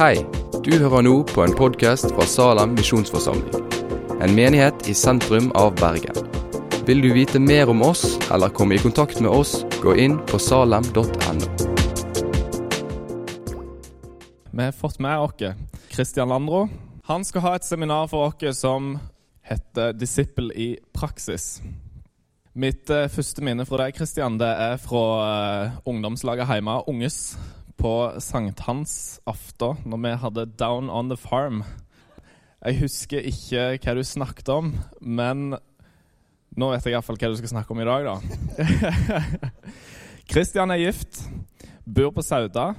Hei, du hører nå på en podkast fra Salem misjonsforsamling. En menighet i sentrum av Bergen. Vil du vite mer om oss eller komme i kontakt med oss, gå inn på salem.no. Vi har fått med oss Christian Landro. Han skal ha et seminar for oss som heter 'Disippel i praksis'. Mitt eh, første minne fra deg, Christian, det er fra eh, ungdomslaget hjemme, Unges, på sankthansaften, når vi hadde 'Down on the Farm'. Jeg husker ikke hva du snakket om, men nå vet jeg iallfall hva du skal snakke om i dag, da. Christian er gift, bor på Sauda.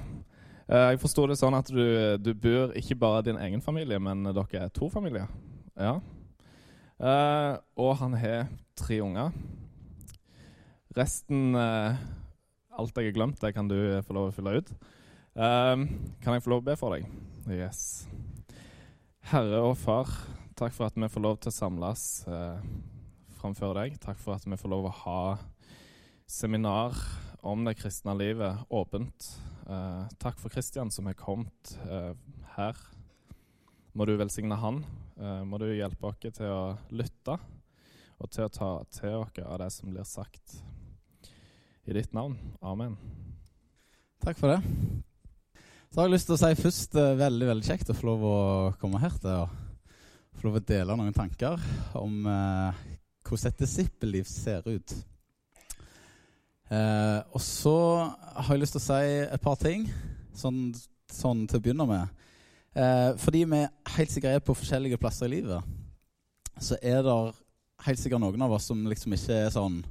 Eh, Jeg forsto det sånn at du, du bor ikke bare din egen familie, men dere er to familier. Ja. Eh, og han har tre unger. Resten eh, Alt jeg har glemt, det kan du få lov å fylle ut. Um, kan jeg få lov å be for deg? Yes. Herre og Far, takk for at vi får lov til å samles uh, framfor deg. Takk for at vi får lov å ha seminar om det kristne livet åpent. Uh, takk for Kristian som er kommet uh, her. Må du velsigne han. Uh, må du hjelpe oss til å lytte og til å ta til oss av det som blir sagt. I ditt navn. Amen. Takk for det. Så har jeg lyst til å si først eh, veldig veldig kjekt å få lov å komme her til og få lov å dele noen tanker om eh, hvordan et disippelliv ser ut. Eh, og så har jeg lyst til å si et par ting sånn, sånn til å begynne med. Eh, fordi vi helt sikkert er på forskjellige plasser i livet, så er det helt sikkert noen av oss som liksom ikke er sånn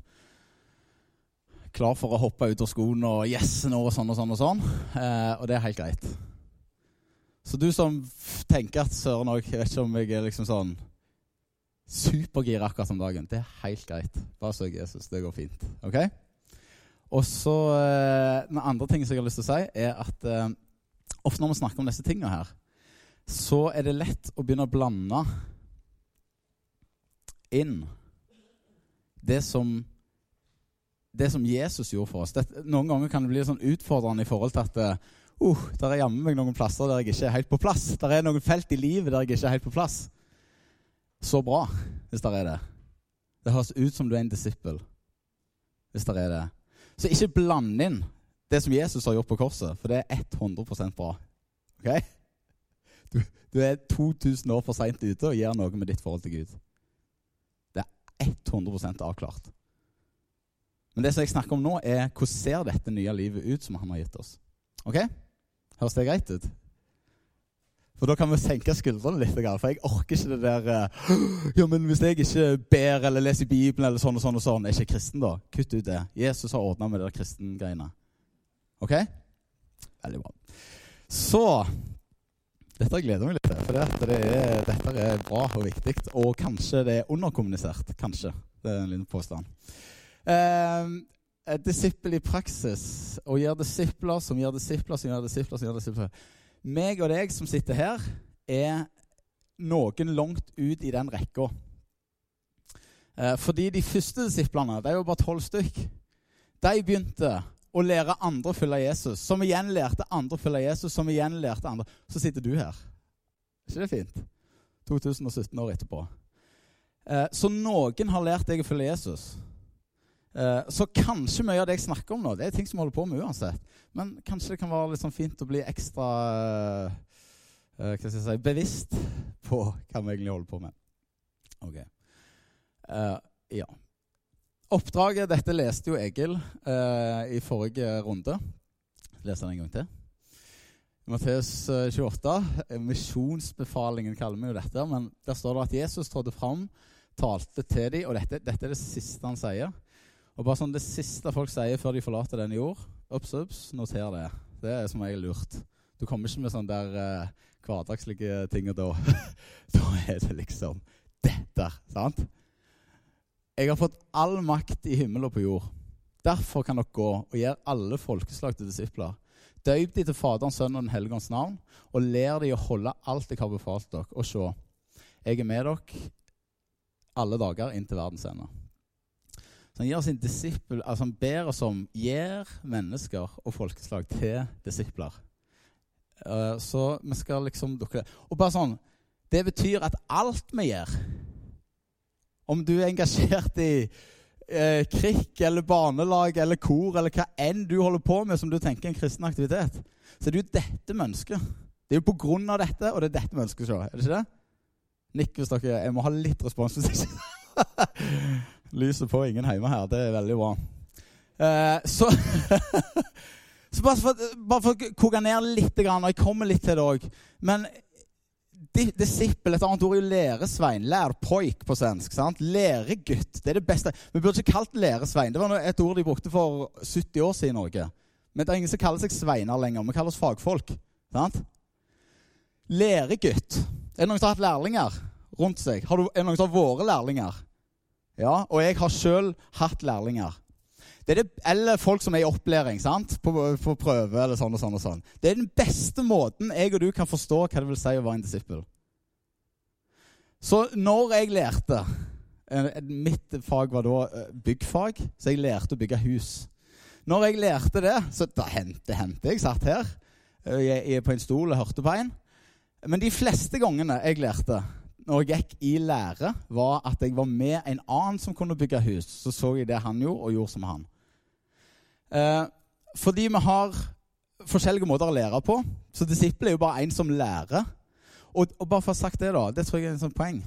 klar for å hoppe ut av skolen og 'yes, nå' og sånn og sånn og sånn. Eh, og det er helt greit. Så du som tenker at søren òg Jeg vet ikke om jeg er liksom sånn supergira akkurat om dagen. Det er helt greit. Bare søk Jesus. Det går fint. Ok? Og så eh, Den andre ting som jeg har lyst til å si, er at eh, ofte når vi snakker om disse tingene her, så er det lett å begynne å blande inn det som det som Jesus gjorde for oss. Det, noen ganger kan det bli sånn utfordrende i forhold til at uh, der er jammen meg noen plasser der jeg ikke er helt på plass. Der er noen felt i livet der jeg ikke er helt på plass. Så bra, hvis der er det. Det høres ut som du er en disippel, hvis der er det. Så ikke bland inn det som Jesus har gjort på korset, for det er 100 bra. Ok? Du, du er 2000 år for seint ute og gjør noe med ditt forhold til Gud. Det er 100% avklart. Men det som jeg snakker om nå, er hvordan ser dette nye livet ut som han har gitt oss. Ok? Høres det greit ut? For da kan vi senke skuldrene litt. For jeg orker ikke det der Ja, men hvis jeg ikke ber eller leser Bibelen eller sånn og sånn og sånn, er jeg ikke kristen da? Kutt ut det. Jesus har ordna med der kristengreiene. Ok? Veldig bra. Så Dette gleder meg litt til, for det, det er, dette er bra og viktig. Og kanskje det er underkommunisert. Kanskje. Det er en liten påstand. Eh, disippel i praksis og gjør disipler som gjør disipler som gjør disipler som gjør disipler. Meg og deg som sitter her, er noen langt ut i den rekka. Eh, fordi de første disiplene, det er jo bare tolv stykk, de begynte å lære andre å følge Jesus, som igjen lærte andre å følge Jesus, som igjen lærte andre. Så sitter du her. Er ikke det fint? 2017 år etterpå. Eh, så noen har lært deg å følge Jesus. Eh, Så kanskje mye av det jeg snakker om nå, det er ting som holder på med uansett. Men kanskje det kan være litt sånn fint å bli ekstra eh, eh, hva skal jeg si, bevisst på hva vi egentlig holder på med. Ok. Uh, ja. Oppdraget Dette leste jo Egil uh, i forrige runde. Leser den en gang til. Matteus eh, 28, eh, misjonsbefalingen kaller vi jo dette. Men der står det at Jesus trådte fram, talte til dem, og dette, dette er det siste han sier. Og bare sånn Det siste folk sier før de forlater denne jord Ups, ups, noter det. Det er som regel lurt. Du kommer ikke med sånne der uh, hverdagslige ting, da, da er det liksom dette. Sant? Jeg har fått all makt i himmel og på jord. Derfor kan dere gå og gjøre alle folkeslag til disipler. Døyp de til Faderens, Sønnen og Den hellige ånds navn, og lær de å holde alt jeg har befalt dere. Og se, jeg er med dere alle dager inntil verdens ende. Han gir sin disippel, altså han ber oss om gjør mennesker og folkeslag til disipler. Uh, så vi skal liksom dukke det. Og bare sånn Det betyr at alt vi gjør Om du er engasjert i uh, krikk eller barnelag eller kor eller hva enn du holder på med som du tenker er en kristen aktivitet, så er det jo dette vi ønsker. Det er jo på grunn av dette, og det er dette vi ønsker å. Er det ikke det? Nikk hvis dere Jeg må ha litt respons. hvis ikke. Lyset på, ingen hjemme her. Det er veldig bra. Eh, så Så bare for, bare for å koke ned litt, og jeg kommer litt til det òg Men disippel, et annet ord er jo læresvein. Lærpoik på svensk. sant? Læregutt. Det er det beste. Vi burde ikke kalt læresvein. Det var et ord de brukte for 70 år siden i Norge. Men det er ingen som kaller seg sveiner lenger. Vi kaller oss fagfolk. sant? Læregutt. Er det noen som har hatt lærlinger rundt seg? Du, er det noen som har vært lærlinger? Ja, og jeg har sjøl hatt lærlinger. Det det, eller folk som er i opplæring sant? På, på, prøve. eller sånn og sånn og sånn. Det er den beste måten jeg og du kan forstå hva det vil si å være en disippel. Så når jeg lærte eh, Mitt fag var da eh, byggfag, så jeg lærte å bygge hus. Når jeg lærte det, så da hendte, hendte jeg satt her eh, jeg, jeg på en stol og hørte på en. Men de fleste gangene jeg lærte, når jeg gikk i lære, var at jeg var med en annen som kunne bygge hus. Så så jeg det han gjorde, og gjorde som han. Eh, fordi vi har forskjellige måter å lære på. Så disippel er jo bare en som lærer. Og, og, bare for å ha sagt det, da, det tror jeg er en sånn poeng.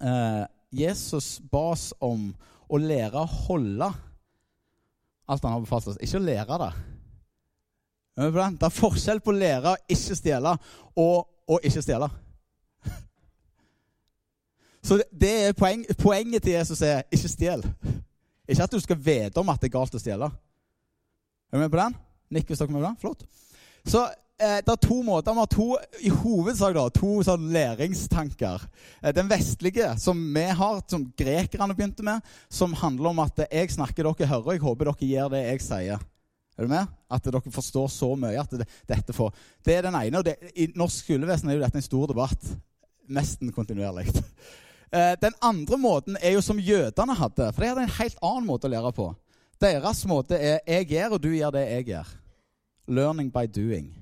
Eh, Jesus ba oss om å lære å holde alt han har befalt oss, ikke å lære det. Det er forskjell på å lære å ikke stjele og å ikke stjele. Så det er poeng, Poenget til Jesus er ikke stjel. Ikke at du skal vite om at det er galt å stjele. Er du med på den? Nikk hvis dere er med på den. Flott. Så eh, det er to måter. Vi har to, i hovedsak da, to sånn læringstanker. Eh, den vestlige, som vi har, som grekerne begynte med, som handler om at jeg snakker, dere hører, jeg håper dere gjør det jeg sier. Er du med? At dere forstår så mye at det, dette får Det er den ene. og det, I norsk skolevesen er jo dette en stor debatt. Nesten kontinuerlig. Eh, den andre måten er jo som jødene hadde. For de hadde en helt annen måte å lære på. Deres måte er 'jeg gjør, og du gjør det jeg gjør'. Learning by doing.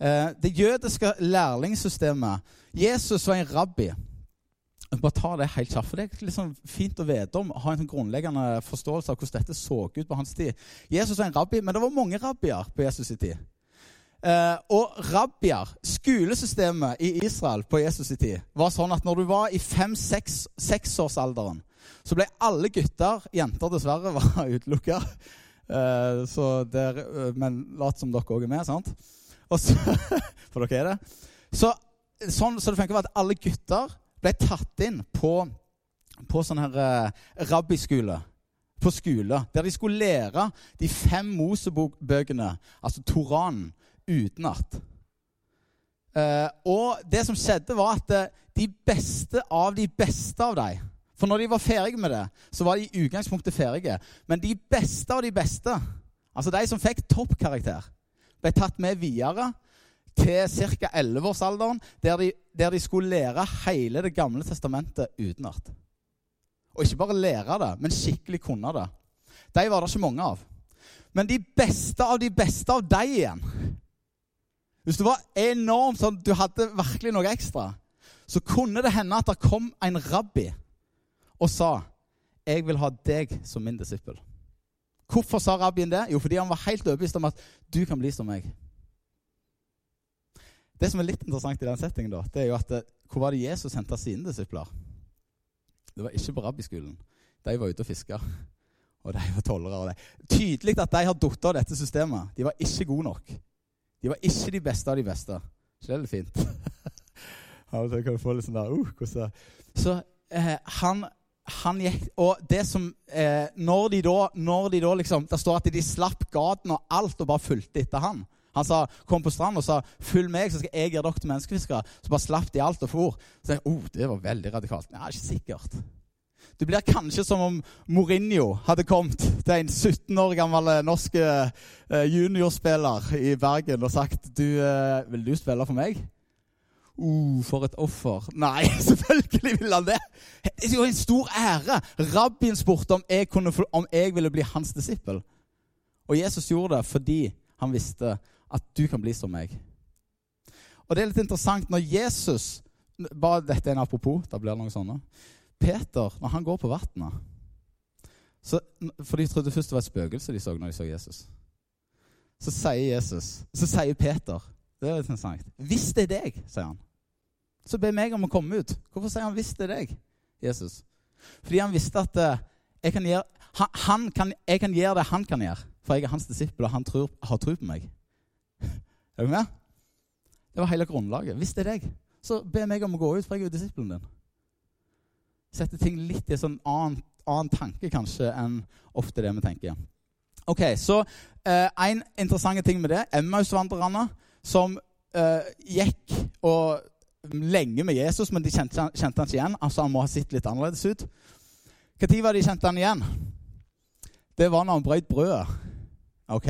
Eh, det jødiske lærlingssystemet Jesus var en rabbi. Bare ta det helt kjapt, for Det er liksom fint å vite om, ha en sånn grunnleggende forståelse av hvordan dette så ut på hans tid. Jesus var en rabbi, men det var mange rabbier på Jesus' tid. Eh, og rabbier, skolesystemet i Israel på Jesus' i tid, var sånn at når du var i fem-seksårsalderen, så ble alle gutter Jenter dessverre var utelukka. Uh, uh, men lat som dere òg er med, sant? Så, for dere er det. Så, sånn så det funker at alle gutter ble tatt inn på, på sånn her eh, rabbiskole. På skole, der de skulle lære de fem Mosebok-bøkene, altså Toranen, utenat. Uh, og det som skjedde, var at de beste av de beste av dem for når de var ferdige med det, så var de i utgangspunktet ferdige. Men de beste av de beste, altså de som fikk toppkarakter, ble tatt med videre til ca. 11-årsalderen, der, de, der de skulle lære hele Det gamle testamentet utenat. Og ikke bare lære det, men skikkelig kunne det. De var det ikke mange av. Men de beste av de beste av de igjen Hvis du var enormt sånn, du hadde virkelig noe ekstra, så kunne det hende at det kom en rabbi og sa 'Jeg vil ha deg som min disippel'. Hvorfor sa rabbien det? Jo, fordi han var helt overbevist om at du kan bli som meg. Det som er litt interessant i den settingen, da, det er jo at eh, hvor var det Jesus henta sine disipler? Det var ikke på rabbiskolen. De var ute og fiska. Og de var tollere. Tydelig at de har falt av dette systemet. De var ikke gode nok. De var ikke de beste av de beste. Så det er litt fint? Av og til kan du få litt sånn der uh, hvordan Så eh, han han gikk, og det som, eh, når de da, når de da liksom, Det står at de slapp gaten og alt og bare fulgte etter han. Han sa, kom på stranden og sa 'følg meg, så skal jeg gjøre dere til menneskefiskere'. Så bare slapp de alt og for. Så jeg, oh, Det var veldig radikalt. Nei, ikke sikkert. Det blir kanskje som om Mourinho hadde kommet til en 17 år gammel eh, norsk eh, juniorspiller i Bergen og sagt du, eh, 'Vil du spille for meg?' Uh, for et offer. Nei, selvfølgelig vil han det! Det er jo en stor ære. Rabbien spurte om jeg, kunne, om jeg ville bli hans disippel. Og Jesus gjorde det fordi han visste at du kan bli som meg. Og det er litt interessant når Jesus bare Dette er en apropos. da blir det noen sånne. Peter, når han går på vannet For de trodde først det var et spøkelse de så når de så Jesus. Så sier Jesus, så sier Peter Det er interessant. 'Hvis det er deg', sier han. Så be meg om å komme ut. Hvorfor sier han 'hvis det er deg', Jesus? Fordi han visste at eh, jeg kan gjøre, han kan, jeg kan gjøre det han kan gjøre. For jeg er hans disippel, og han tror, har tro på meg. Er du med? Det var hele grunnlaget. Hvis det er deg, så be meg om å gå ut, for jeg er jo disippelen din. Sette ting litt i en sånn annen, annen tanke kanskje enn ofte det vi tenker. Ok, Så eh, en interessant ting med det Emmaus-vandrerne som eh, gikk og lenge med Jesus, men de kjente, kjente han ikke igjen. Altså Han må ha sett litt annerledes ut. Når var de kjente han igjen? Det var når han brøt brødet. Ok?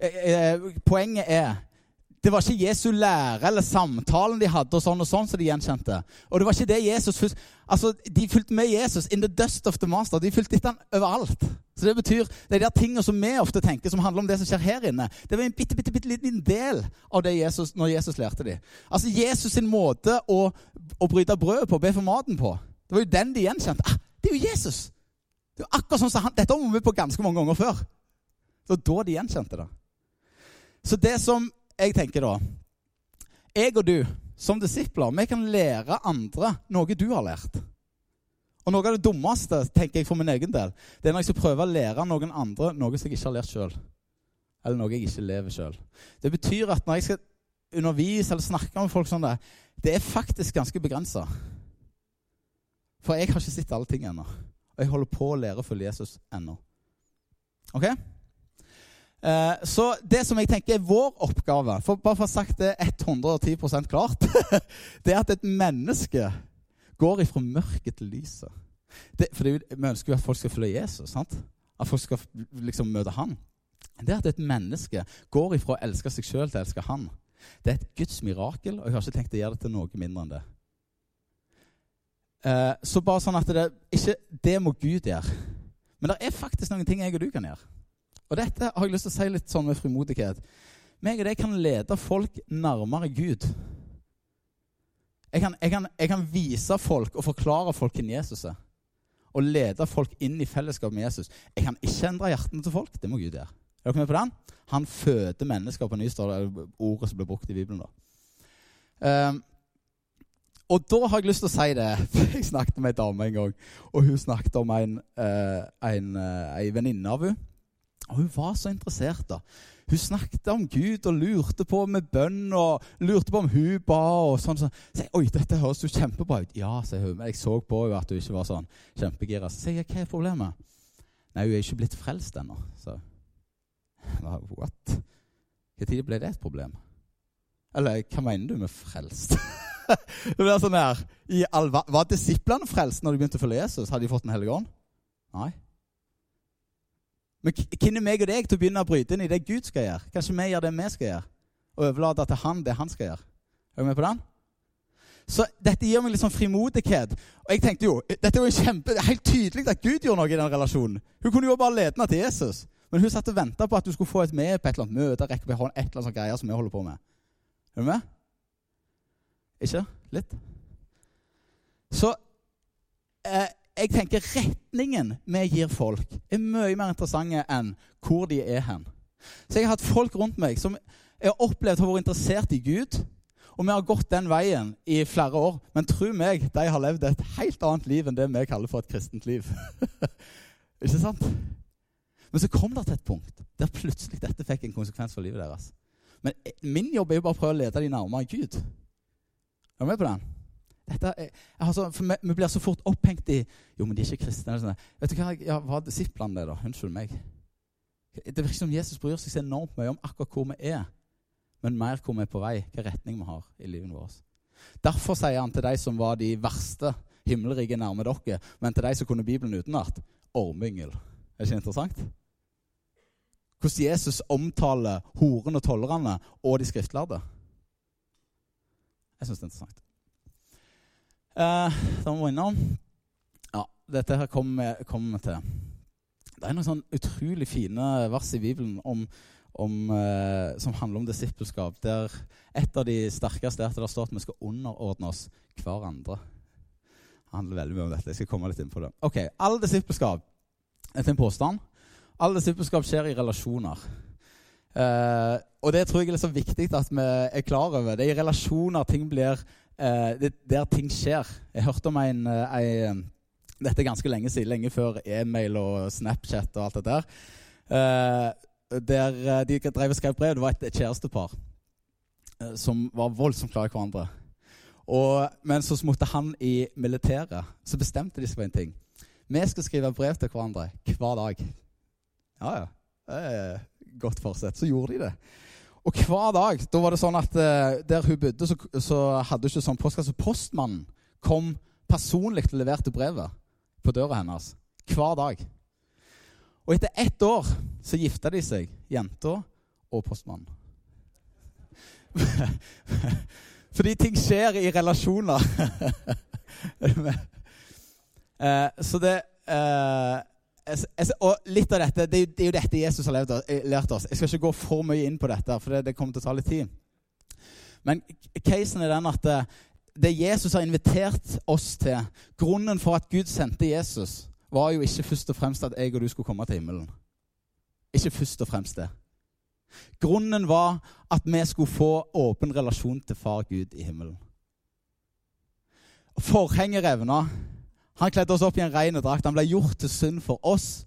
Eh, eh, poenget er det var ikke Jesu lære eller samtalen de hadde, og sånn og sånn som de gjenkjente. Og det var ikke det Jesus fulgte. altså, De fulgte med Jesus in the dust of the master. De fulgte etter han overalt. Så Det betyr, det er de tingene som vi ofte tenker, som handler om det som skjer her inne. Det var en bitte, bitte, bitte liten del av det Jesus, når Jesus lærte dem. Altså Jesus sin måte å, å bryte brødet på, be for maten på, det var jo den de gjenkjente. Ah, det er jo Jesus! Det er akkurat sånn som han, Dette har vi på ganske mange ganger før. Det var da de gjenkjente det. Så det som jeg tenker da Jeg og du som disipler vi kan lære andre noe du har lært. Og Noe av det dummeste tenker jeg for min egen del, det er når jeg skal prøve å lære noen andre noe som jeg ikke har lært sjøl. Eller noe jeg ikke lever sjøl. Det betyr at når jeg skal undervise eller snakke med folk sånn det, det er faktisk ganske begrensa. For jeg har ikke sett alle ting ennå. Og jeg holder på å lære å følge Jesus ennå. Ok? Eh, så det som jeg tenker er vår oppgave, for bare for å ha sagt det 110% klart, det er at et menneske går ifra mørket til lyset. Det, for vi ønsker jo at folk skal følge Jesus. sant? At folk skal liksom møte han. Det at et menneske går ifra å elske seg sjøl til å elske han, det er et Guds mirakel, og jeg har ikke tenkt å gjøre det til noe mindre enn det. Uh, så bare sånn at det, ikke, det må Gud gjøre. Men det er faktisk noen ting jeg og du kan gjøre. Og dette har jeg lyst til å si litt sånn med frimodighet. Meg og deg kan lede folk nærmere Gud. Jeg kan, jeg, kan, jeg kan, vise folk og forklare folk hvem Jesus er. Og lede folk inn i fellesskap med Jesus. Jeg kan ikke endre hjertene til folk. Det må Gud gjøre. Er dere med på den? Han føder mennesker på ny, står det ordet som ble brukt i Bibelen. da. Um, og da har jeg lyst til å si det. Jeg snakket med ei dame en gang, og hun snakket om en, uh, en venninne av henne og hun var så interessert. da. Hun snakket om Gud og lurte på med bønn og lurte på om hun ba. og sånn. Så sier jeg, 'Oi, dette høres jo kjempebra ut.' 'Ja', sier hun. Men jeg så på henne at hun ikke var sånn kjempegira. Så sier jeg, 'Hva er problemet?' 'Nei, hun er ikke blitt frelst ennå.' Så What? Når ble det et problem? Eller hva mener du med frelst? det blir sånn her, Var disiplene frelst når de begynte å følge Jesus? Hadde de fått Den hellige ånd? Nei. Men hvem er meg og deg til å begynne å bryte inn i det Gud skal gjøre? Kanskje vi gjør det vi skal gjøre, og overlater til han det han skal gjøre. Er du med på den? Så dette gir meg litt sånn frimodighet. Og jeg tenkte jo, dette var jo kjempe, helt tydelig at Gud gjorde noe i den relasjonen. Hun kunne jo bare lede til Jesus. Men hun satt og venta på at du skulle få et med på et eller annet møte. rekke på hånd, et eller annet sånt greier som vi holder på med. Er du med? Ikke? Litt? Så eh, jeg tenker retningen vi gir folk, er mye mer interessante enn hvor de er hen. Så jeg har hatt folk rundt meg som jeg har opplevd har vært interessert i Gud. Og vi har gått den veien i flere år. Men tro meg, de har levd et helt annet liv enn det vi kaller for et kristent liv. Ikke sant? Men så kom det til et punkt der plutselig dette fikk en konsekvens for livet deres. Men min jobb er jo bare å prøve å lede dem nærmere Gud. Er du med på den? Er, altså, vi, vi, blir så fort opphengt i Jo, men de er ikke kristne. Sånn. Vet du hva, ja, Hva er disiplene det, da? Unnskyld meg. Det virker som Jesus bryr seg så enormt mye om akkurat hvor vi er, men mer hvor vi er på vei, hvilken retning vi har i livet vårt. Derfor sier han til de som var de verste himmelrike nærme dere, men til de som kunne Bibelen utenat, ormyngel. Er det ikke interessant? Hvordan Jesus omtaler horene og tollerne og de skriftlærde. Jeg syns det er interessant. Uh, må vi innom Ja, dette her kommer vi til. Det er noen sånn utrolig fine vers i Bibelen om, om, eh, som handler om disippelskap. Der et av de sterkeste er at det står at vi skal underordne oss hverandre. Det handler veldig mye om dette. Jeg skal komme litt inn på det. Ok, All disippelskap er til en påstand. All disippelskap skjer i relasjoner. Eh, og det tror jeg er så viktig at vi er klar over. Det er i relasjoner ting blir eh, det, Der ting skjer. Jeg hørte om en, eh, en Dette er ganske lenge siden, lenge før e-mail og Snapchat og alt det der. Eh, der eh, de drev og skrev brev. Det var et kjærestepar eh, som var voldsomt glad i hverandre. Og, men så måtte han i militæret. Så bestemte de seg for en ting. Vi skal skrive brev til hverandre hver dag. Ja, ja. Godt forsett. Så gjorde de det. Og hver dag da var det sånn at uh, der hun bodde, så, så hadde hun ikke sånn postkasse. Postmannen kom personlig og leverte brevet på døra hennes hver dag. Og etter ett år så gifta de seg, jenta og postmannen. Fordi ting skjer i relasjoner. eh, så det eh, Og litt av dette det er, jo, det jo dette Jesus har lært oss. Jeg skal ikke gå for mye inn på dette, for det, kommer til å ta litt tid. Men casen er den at eh, det Jesus har invitert oss til Grunnen for at Gud sendte Jesus, var jo ikke først og fremst at jeg og du skulle komme til himmelen. Ikke først og fremst det. Grunnen var at vi skulle få åpen relasjon til far Gud i himmelen. Forhenget revna. Han kledde oss opp i en ren drakt. Han ble gjort til synd for oss.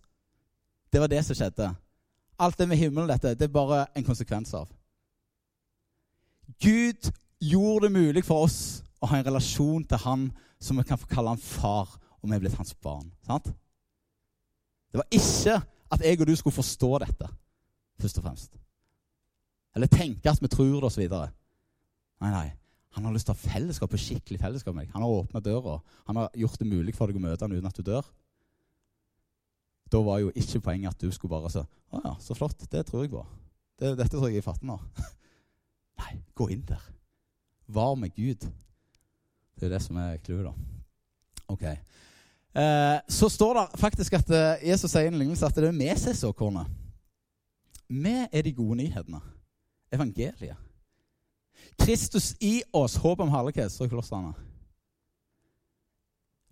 Det var det som skjedde. Alt det med himmelen dette, det er bare en konsekvens av. Gud gjorde det mulig for oss å ha en relasjon til han som vi kan få kalle han far, og vi er blitt hans barn. Sant? Det var ikke at jeg og du skulle forstå dette, først og fremst. Eller tenke at vi tror det, osv. Nei, nei. Han har lyst til å ha fellesskap, skikkelig fellesskap med deg. Han har åpna døra. Han har gjort det mulig for deg å møte han uten at du dør. Da var jo ikke poenget at du skulle bare si 'Å ja, så flott. Det tror jeg på. Det, dette tror jeg jeg fatter nå.' Nei, gå inn der. Var med Gud. Det er det som er clouet, da. Ok. Eh, så står det faktisk at eh, Jesus sier en lignelse at det er vi som er såkornet. Vi er de gode nyhetene. Evangeliet. Kristus i oss, håp om herlighet, står i Kolossene.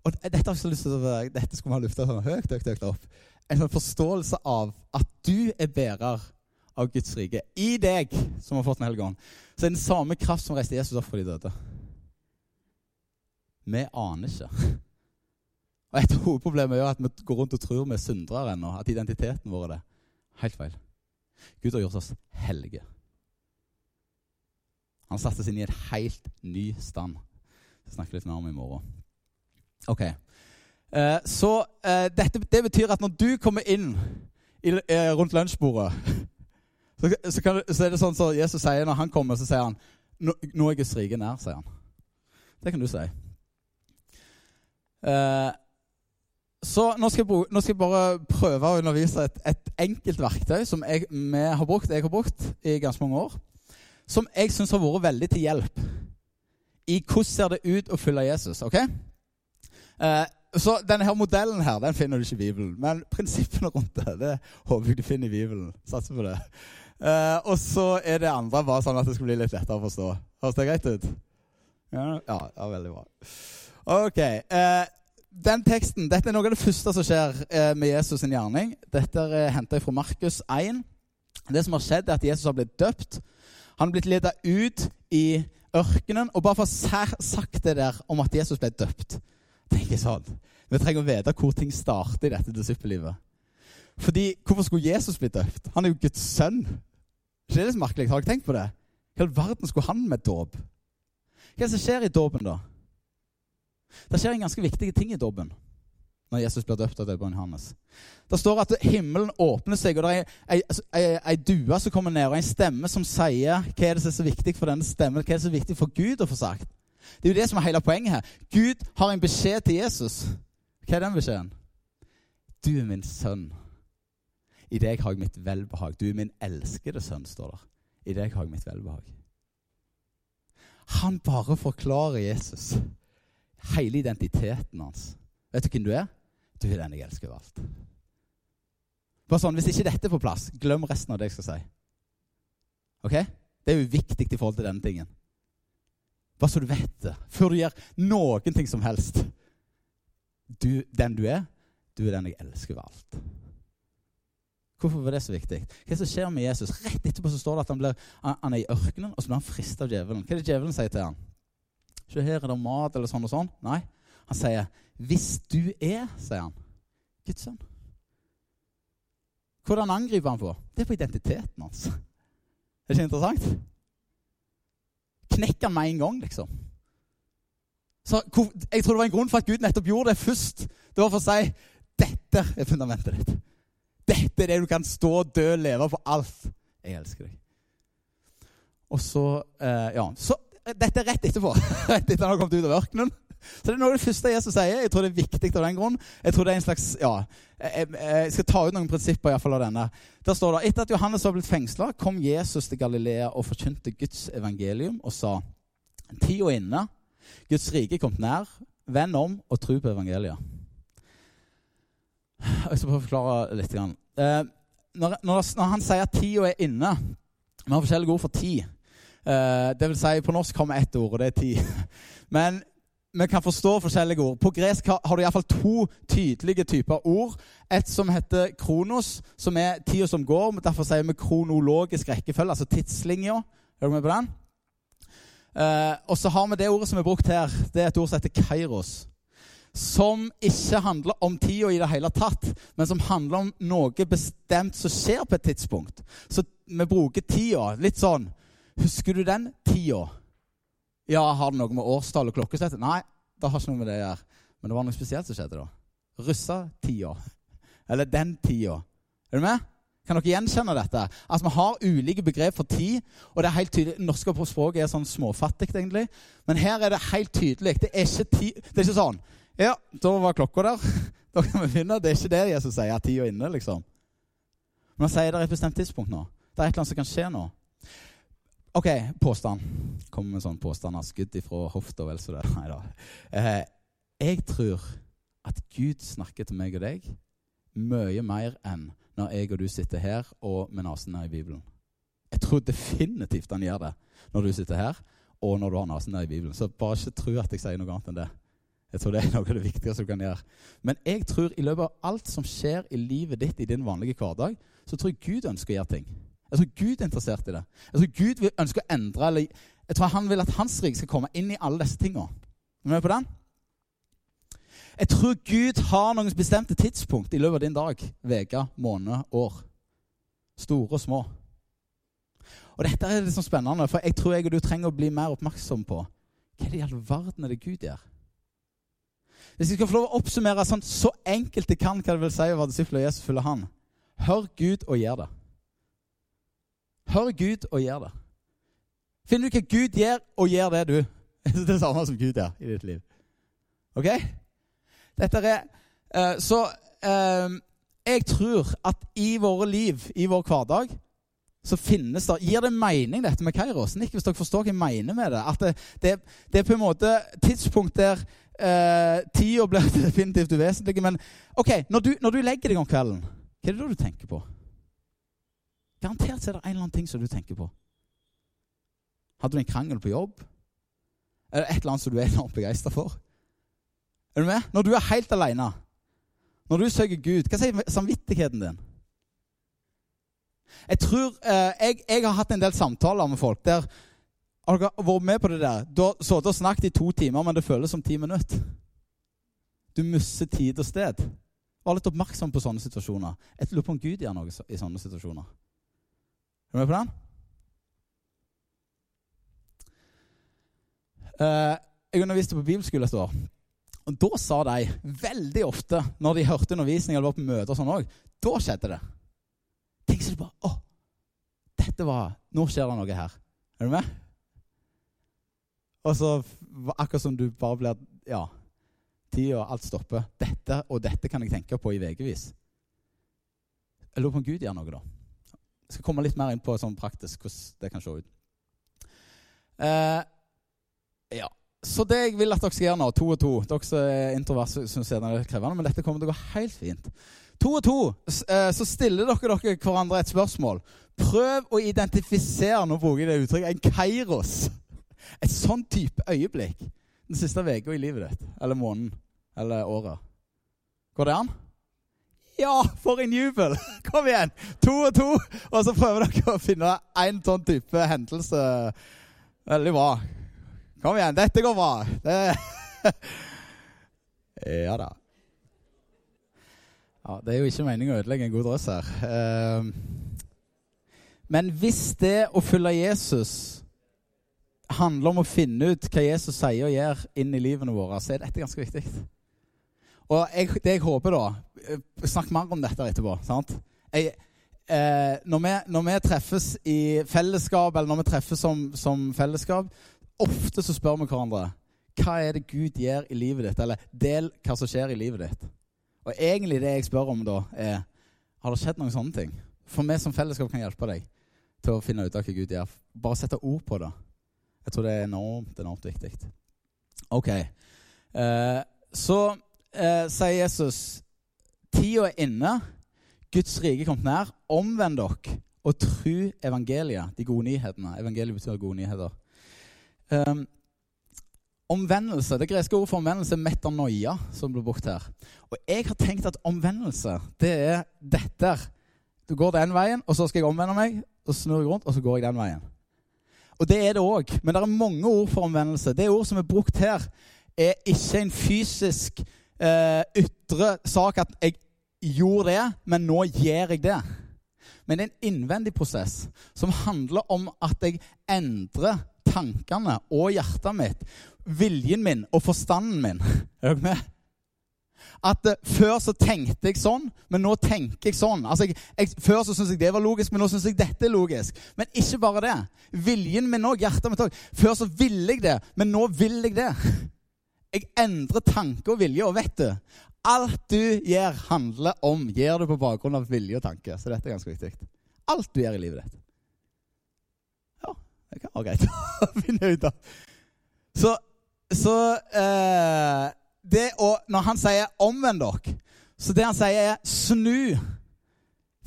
Og dette har jeg så lyst til å, dette skulle vi ha lufta sånn høyt, høyt, høyt opp. En sånn forståelse av at du er bærer av Guds rike. I deg, som har fått Den hellige ånd, så er det den samme kraft som reiste Jesus opp for de døde. Vi aner ikke. Og Et hovedproblem er jo at vi går rundt og tror vi er syndere ennå. At identiteten vår er det. Helt feil. Gud har gjort oss hellige. Han satte seg inn i et helt ny stand. Jeg snakker litt mer om i morgen. Ok. Eh, så eh, dette, det betyr at når du kommer inn i, eh, rundt lunsjbordet, så, så, kan, så, er det sånn som Jesus sier når han kommer, så sier han nå, nå er Guds rike nær, sier han. Det kan du si. Eh, så nå skal, jeg, nå skal, jeg, bare prøve å undervise et, et enkelt verktøy som jeg, har brukt, jeg har brukt i ganske mange år. Som jeg syns har vært veldig til hjelp i hvordan ser det ut å følge Jesus. ok? Eh, så denne her modellen her, den finner du ikke i Bibelen. Men prinsippene rundt det det håper jeg du finner i Bibelen. Satser på det. Eh, og så er det andre bare sånn at det skal bli litt lettere å forstå. Høres det greit ut? Ja, ja, ja veldig bra. Ok. Eh, den teksten, Dette er noe av det første som skjer eh, med Jesus' sin gjerning. Dette er henta fra Markus 1. Det som har skjedd, er at Jesus har blitt døpt. Han har blitt ledet ut i ørkenen. Og bare for å ha sagt det der om at Jesus ble døpt tenker sånn, Vi trenger å vite hvor ting starter i dette disippellivet. Fordi, Hvorfor skulle Jesus bli døpt? Han er jo Guds sønn. Ikke det så merkelig? Har dere tenkt på det? Hva i verden skulle han med dåp? Hva er det som skjer i dåpen, da? Det skjer en ganske viktig ting i dåpen når Jesus blir døpt av døperen Johannes. Det står at himmelen åpner seg, og det er ei, ei due som kommer ned, og en stemme som sier hva er det som er så viktig for denne stemmen, hva er det som er viktig for Gud å få sagt. Det er jo det som er hele poenget her. Gud har en beskjed til Jesus. Hva er den beskjeden? Du er min sønn. I deg har jeg mitt velbehag. Du er min elskede sønn, står der. I deg har jeg mitt velbehag. Han bare forklarer Jesus hele identiteten hans. Vet du hvem du er? Du er den jeg elsker overalt. Bare sånn, Hvis ikke dette er på plass, glem resten av det jeg skal si. Ok? Det er jo viktig i forhold til denne tingen. Bare så du vet det, før du gjør noen ting som helst. Du, den du er, du er den jeg elsker over alt. Hvorfor var det så viktig? Hva som skjer med Jesus? Rett etterpå så står det at han, blir, han er i ørkenen, og så blir han frista av djevelen. Hva er det djevelen sier til han? Se, her er det mat, eller sånn og sånn. Nei. Han sier, 'Hvis du er', sier han, 'Guds sønn'. Hvordan angriper han på? Det er på identiteten hans. Er det ikke interessant? Knekker han med en gang, liksom. Så Jeg tror det var en grunn for at Gud nettopp gjorde det først. Det var for å si dette er fundamentet ditt. Dette er det du kan stå, dø, leve på alt. Jeg elsker deg. Og så eh, Ja. Så dette er rett etterpå. rett etter han har kommet ut av ørkenen. Så det er noe av det første Jesus sier. Jeg tror det er viktig av den grunn. Jeg tror det er en slags, ja, jeg, jeg skal ta ut noen prinsipper i hvert fall av denne. Der står det, Etter at Johannes var blitt fengsla, kom Jesus til Galilea og forkynte Guds evangelium og sa Tida inne. Guds rike er kommet nær. Vend om og tro på evangeliet. Jeg skal prøve å forklare litt. Eh, når, han sier at tida er inne Vi har forskjellige ord for tid. Eh, det vil si, På norsk kommer ett ord, og det er tid. Men vi kan forstå forskjellige ord. På gresk har, du iallfall to tydelige typer ord. Et som heter kronos, som er tida som går. Derfor sier vi kronologisk rekkefølge, altså tidslinja. Er du med på den? Eh, og så har vi det ordet som er brukt her. Det er et ord som heter kairos som ikke handler om tida i det hele tatt, men som handler om noe bestemt som skjer på et tidspunkt. Så vi bruker tida litt sånn Husker du den tida? Ja, har det noe med årstall og klokkeslett Nei, det har ikke noe med det å gjøre. Men det var noe spesielt som skjedde da. Russetida. Eller den tida. Er du med? Kan dere gjenkjenne dette? Altså, Vi har ulike begrep for tid. og det er helt tydelig, Norske språket er sånn småfattig, egentlig. Men her er det helt tydelig. Det er ikke, ti, det er ikke sånn Ja, da var klokka der. Da kan vi finne. Det er ikke det Jesus sier, tida inne, liksom. Men han sier det er et bestemt tidspunkt nå. Det er et eller annet som kan skje nå. OK, påstand. Kommer med sånn påstand av skudd ifra hofta. vel så det. Nei da. Eh, jeg tror at Gud snakker til meg og deg mye mer enn når jeg og du sitter her og med nesen ned i Bibelen. Jeg tror definitivt han gjør det når du sitter her, og når du har nesen ned i Bibelen. Så bare ikke tro at jeg sier noe annet enn det. Jeg tror det er noe av det viktigste du kan gjøre. Men jeg tror i løpet av alt som skjer i livet ditt i din vanlige hverdag, så tror jeg Gud ønsker å gjøre ting. Jeg tror Gud er interessert i det. Jeg tror Gud vil ønsker å endre eller Jeg tror han vil at hans rik skal komme inn i alle disse tingene. Er du med på den? Jeg tror Gud har noen bestemte tidspunkt i løpet av din dag, uke, måned, år. Store og små. Og Dette er litt sånn spennende, for jeg tror jeg og du trenger å bli mer oppmerksom på hva er det i all verden er det Gud gjør. Hvis vi skal få lov å oppsummere sånn, så enkelt det kan hva det vil si å være disippel av Jesus følger han, hør Gud og gjør det. Hør Gud og gjør det. Finner du hva Gud gjør, og gjør det, du. Det er det samme som Gud gjør i ditt liv. Ok? Dette er uh, Så uh, jeg tror at i våre liv, i vår hverdag, så finnes det Gir det mening, dette med Kairos? Ikke hvis dere forstår hva jeg mener med det. At det, det, det er på en måte tidspunkt der uh, tida blir definitivt uvesentlig. Men ok, når du, når du legger deg om kvelden, hva er det da du tenker på? Garantert er det en eller annen ting som du tenker på. Hadde du en krangel på jobb? Er det et eller annet som du er enormt begeistra for? Er du med? Når du er helt alene, når du søker Gud, hva sier samvittigheten din? Jeg tror eh, jeg, jeg, har hatt en del samtaler med folk der Har dere vært med på det der? Du har sittet og snakket i to timer, men det føles som ti minutter. Du mister tid og sted. Vær litt oppmerksom på sånne situasjoner. Jeg lurer på om Gud gjør noe i sånne situasjoner. Er du med på den? Uh, jeg underviste på bibelskole et år. Og Da sa de veldig ofte, når de hørte undervisning eller var på møter og sånn òg, da skjedde det. Tenk så du bare Å, dette var Nå skjer det noe her. Er du med? Og så akkurat som du bare blir Ja, tida, alt stopper. Dette og dette kan jeg tenke på i ukevis. Jeg lurer på om Gud gjør noe, da. Jeg skal komme litt mer inn på sånn praktisk hvordan det kan se ut. Eh, ja. Så det jeg vil at dere skal gjøre nå, to og to Dere som er introvert, syns det er krevende, men dette kommer til å gå helt fint. To og to eh, så stiller dere dere hverandre et spørsmål. Prøv å identifisere nå bruker jeg det uttrykket, en kairos. Et sånn type øyeblikk den siste uka i livet ditt. Eller måneden. Eller året. Går det an? Ja, for en jubel! Kom igjen! To og to. Og så prøver dere å finne en sånn type hendelse. Veldig bra. Kom igjen, dette går bra. Det ja da. Ja, Det er jo ikke meningen å ødelegge en god drøss her. Ehm, men hvis det å følge Jesus handler om å finne ut hva Jesus sier og gjør inn i livene våre, så er dette ganske viktig. Og jeg, det jeg håper, da Snakk mer om dette etterpå. sant? Jeg, eh, når, vi, når vi treffes i fellesskap, eller når vi treffes som, som fellesskap, ofte så spør vi hverandre hva er det Gud gjør i livet ditt, eller del hva som skjer i livet ditt. Og egentlig det jeg spør om da, er har det skjedd noen sånne ting. For vi som fellesskap kan hjelpe deg til å finne ut av hva Gud gjør. Bare sette ord på det. Jeg tror det er enormt, enormt viktig. Ok. Eh, så eh, sier Jesus tida er inne, Guds rike er kommet nær. Omvend dere og tru evangeliet, de gode nyhetene. Evangeliet betyr gode nyheter. Um, omvendelse, Det greske ordet for omvendelse er metanoia, som blir brukt her. Og jeg har tenkt at omvendelse, det er dette. Du går den veien, og så skal jeg omvende meg, og snur jeg rundt, og så går jeg den veien. Og det er det òg. Men det er mange ord for omvendelse. Det ord som er brukt her, er ikke en fysisk eh, ytre sak at jeg gjorde det, men nå gjør jeg det. Men det er en innvendig prosess som handler om at jeg endrer tankene og hjertet mitt, viljen min og forstanden min. Er dere med? At eh, Før så tenkte jeg sånn, men nå tenker jeg sånn. Altså, jeg, jeg, Før så syntes jeg det var logisk, men nå syns jeg dette er logisk. Men ikke bare det. Viljen min òg, hjertet mitt òg. Før så ville jeg det, men nå vil jeg det. Jeg endrer tanke og vilje, og vet du Alt du gjør, handler om Gjør du på bakgrunn av vilje og tanke. Så dette er ganske viktig. Alt du gjør i livet ditt. Ja, det kan være greit å finne ut av. Så, så eh, det å Når han sier 'omvend dere', så det han sier, er 'snu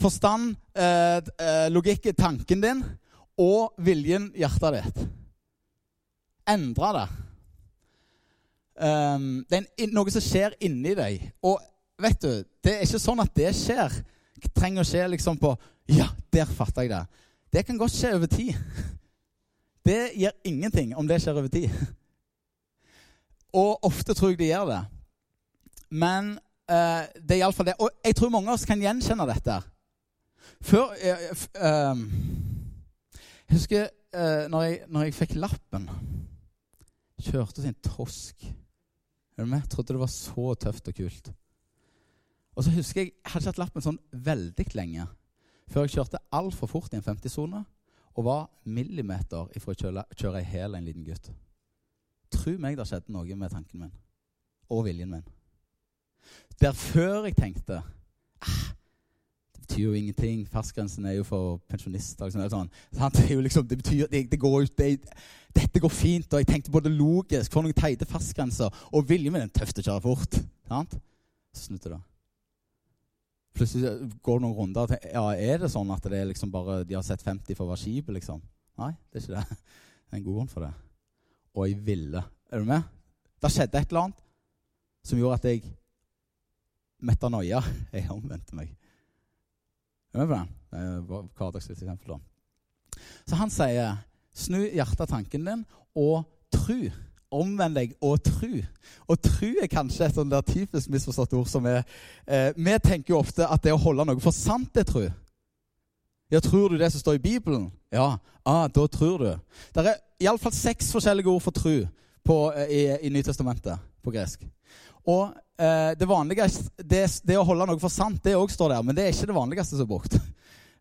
forstand, eh, eh, logikk tanken din og viljen, hjertet ditt'. Endre det. Um, det er noe som skjer inni deg. Og vet du, det er ikke sånn at det skjer. trenger å skje liksom på Ja, der fatter jeg det. Det kan godt skje over tid. Det gjør ingenting om det skjer over tid. Og ofte tror jeg det gjør det. Men uh, det er iallfall det. Og jeg tror mange av oss kan gjenkjenne dette. Før uh, eh, Jeg husker uh, når, jeg, når jeg fikk lappen Kjørte til en tosk. Er du med? Trodde det var så tøft og kult. Og så husker Jeg jeg hadde ikke hatt lappen sånn veldig lenge før jeg kjørte altfor fort i en 50-sone og var millimeter ifra å kjøre, kjøre i hæl en liten gutt. Tro meg det skjedde noe med tanken min og viljen min. Der før jeg tenkte ah, Det betyr jo ingenting. Fartsgrensen er jo for pensjonister. Liksom, sånn. Det, er jo liksom, det betyr det, det går ut, det, Dette går fint. Og jeg tenkte både logisk, for noen teite fartsgrenser, og viljen min er tøft å kjøre fort. Sant? Så snudde det. Plutselig går det noen runder ja, er det sånn at det er liksom bare de har sett 50 for å være skipet, liksom? Nei, det er ikke det. Det er en god grunn for det. Og jeg ville. Er du med? Det skjedde et eller annet som gjorde at jeg metanoia. Jeg omvendte meg. Er du med på det? Det var et hverdagslig eksempel. da. Så han sier snu hjertet av tanken din og tru. Omvend deg og tru. Og tru er kanskje et sånt der typisk misforstått ord som er eh, Vi tenker jo ofte at det å holde noe for sant er tru. Ja, Tror du det som står i Bibelen? Ja, ah, da tror du. Det er iallfall seks forskjellige ord for tru på, eh, i, i Nytestamentet på gresk. Og eh, det vanligste, det, det å holde noe for sant, det òg står der, men det er ikke det vanligste som er brukt.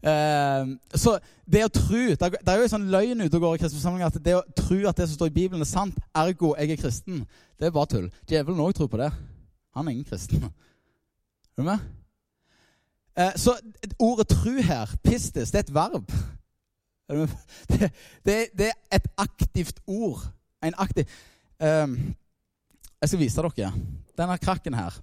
Eh, så det å tro Det er, jo en sånn løgn ute og går i kristne forsamlinger at det å tro at det som står i Bibelen, er sant, ergo jeg er kristen, det er bare tull. Djevelen òg tror på det. Han er ingen kristen. Er du med? Eh, så ordet tru her, pistis, det er et verb. Er? Det, det, det er et aktivt ord. En aktiv eh, Jeg skal vise dere denne krakken her.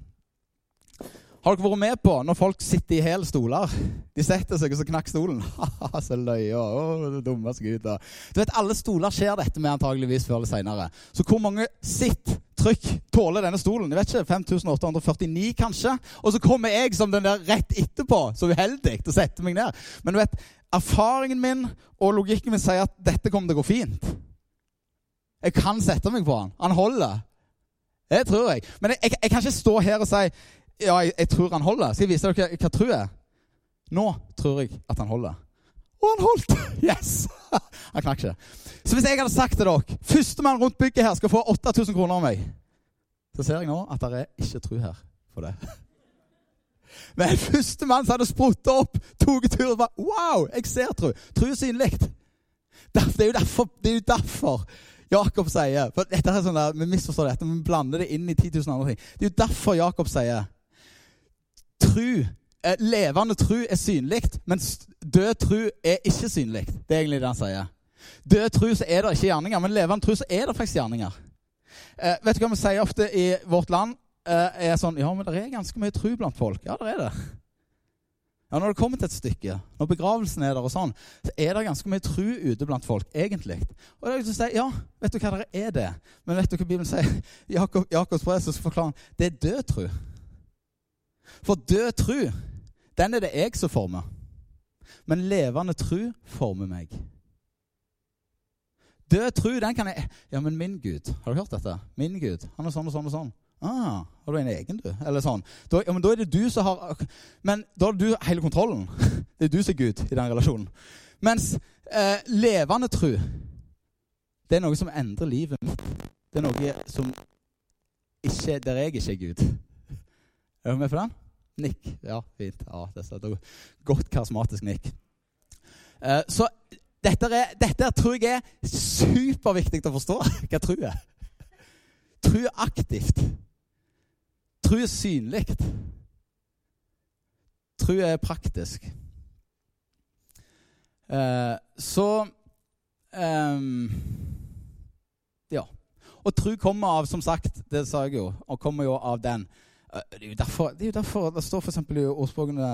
Har dere vært med på når folk sitter i hæl stoler? De setter seg, og så knakk stolen. så løye. Å, det dumme gud. Du vet, Alle stoler skjer dette med antageligvis før eller seinere. Så hvor mange sitt trykk tåler denne stolen? Jeg vet ikke, 5849 kanskje? Og så kommer jeg som den der rett etterpå, så uheldig, til å sette meg ned. Men du vet, erfaringen min og logikken min sier at dette kommer til å gå fint. Jeg kan sette meg på han. Han holder. Det tror jeg. Men jeg, jeg, jeg kan ikke stå her og si ja, jeg, jeg tror han holder. Skal jeg vise dere hva jeg tror jeg? Nå tror jeg at han holder. Og han holdt! Yes! Han knakk ikke. Så hvis jeg hadde sagt til dere Førstemann rundt bygget her skal få 8000 kroner av meg, så ser jeg nå at det er ikke tro her for det. Men førstemann som hadde sprutt opp, tok turen og bare Wow! Jeg ser tro. Tro er synlig. Det er jo derfor, det er jo derfor Jakob sier for dette er sånn der, Vi misforstår dette, vi blander det inn i 10 000 andre ting. Det er jo derfor Jakob sier tru, eh, levende tru er synlig, mens død tru er ikke synlig. Det er egentlig det han sier. Død tru så er det ikke gjerninger, men levende tru så er det faktisk gjerninger. Eh, vet du hva vi sier ofte i vårt land? Eh, er sånn, Ja, men det er ganske mye tru blant folk. Ja, det er det. Ja, Når det kommer til et stykke, når begravelsen er der, og sånn, så er det ganske mye tru ute blant folk, egentlig. Og det er liksom å si, ja, vet du hva det er det? Men vet du hva Bibelen sier? Jakob, Jakobs brev skal forklarer han det er død tru. For død tru, den er det jeg som former. Men levende tru former meg. Død tru, den kan jeg Ja, men min Gud Har du hørt dette? Min Gud. Han er sånn og sånn og sånn. Ah, har du en egen, du? Eller sånn. Da, ja, men da er det du som har Men da har du hele kontrollen. Det er du som er Gud i den relasjonen. Mens eh, levende tru, det er noe som endrer livet mitt. Det er noe som ikke Der jeg ikke er Gud. Er du med på den? Nikk. Ja, fint. Ja, det er Godt karismatisk nikk. Eh, så dette, er, dette tror jeg er superviktig å forstå hva tro er. Tro aktivt. Tro er synlig. Tro er praktisk. Eh, så um, Ja. Og tro kommer av, som sagt, det sa jeg jo, og kommer jo av den. Uh, det er jo derfor det, er jo derfor, det står f.eks. i ordspråkene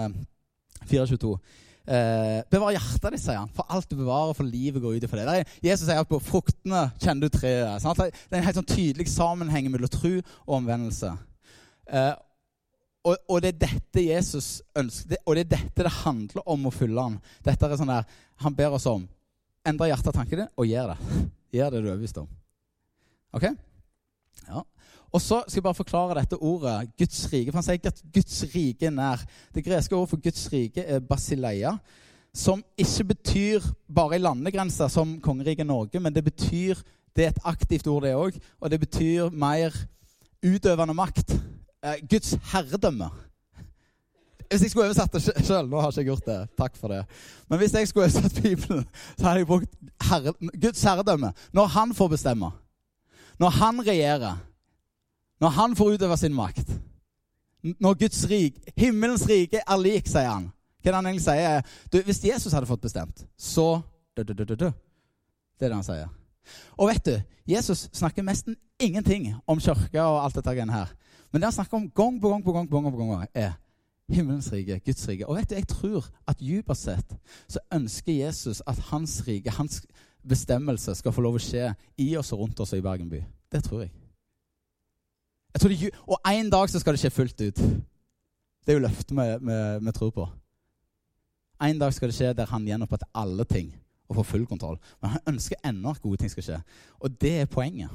422 Eh, bevar hjertet ditt, sier han, for alt du bevarer, for livet går ut ifra det. Er, Jesus sier at på fruktene kjenner du treet. Sant? Det er en helt sånn tydelig sammenheng mellom tro og omvendelse. Eh, og, og, det er dette Jesus ønsker, og det er dette det handler om å følge han. Dette er sånn der, Han ber oss om endre hjertet og tankene og gjør det. Gjør det du er overbevist om. Ok? Ja. Og så skal jeg bare forklare dette ordet, Guds rike. For han sier ikke at Guds rike er nær. Det greske ordet for Guds rike er basileia. Som ikke betyr bare i landegrenser som kongeriket Norge, men det betyr Det er et aktivt ord, det òg. Og det betyr mer utøvende makt. Eh, Guds herredømme. Hvis jeg skulle oversatt det sjøl Nå har jeg ikke gjort det. Takk for det. Men hvis jeg skulle oversatt Bibelen, så hadde jeg brukt herre, Guds herredømme. Når han får bestemme. Når han regjerer når han får utøve sin makt. Når Guds rik, himmelens rike er lik, sier han. Hva er det han egentlig sier? Du, hvis Jesus hadde fått bestemt, så du, du, du, du. Det er det han sier. Og vet du, Jesus snakker nesten ingenting om kirka og alt dette her. Men det han snakker om gang på gang på gang, på gang, på gang er himmelens rike, Guds rike. Og vet du, jeg tror at dypest sett så ønsker Jesus at hans rike, hans bestemmelse, skal få lov å skje i oss og rundt oss i Bergen by. Det tror jeg. Det, og en dag så skal det skje fullt ut. Det er jo løftet vi, tror på. En dag skal det skje der han gjenoppretter alle ting og får full kontroll. Men han ønsker ennå at gode ting skal skje. Og det er poenget.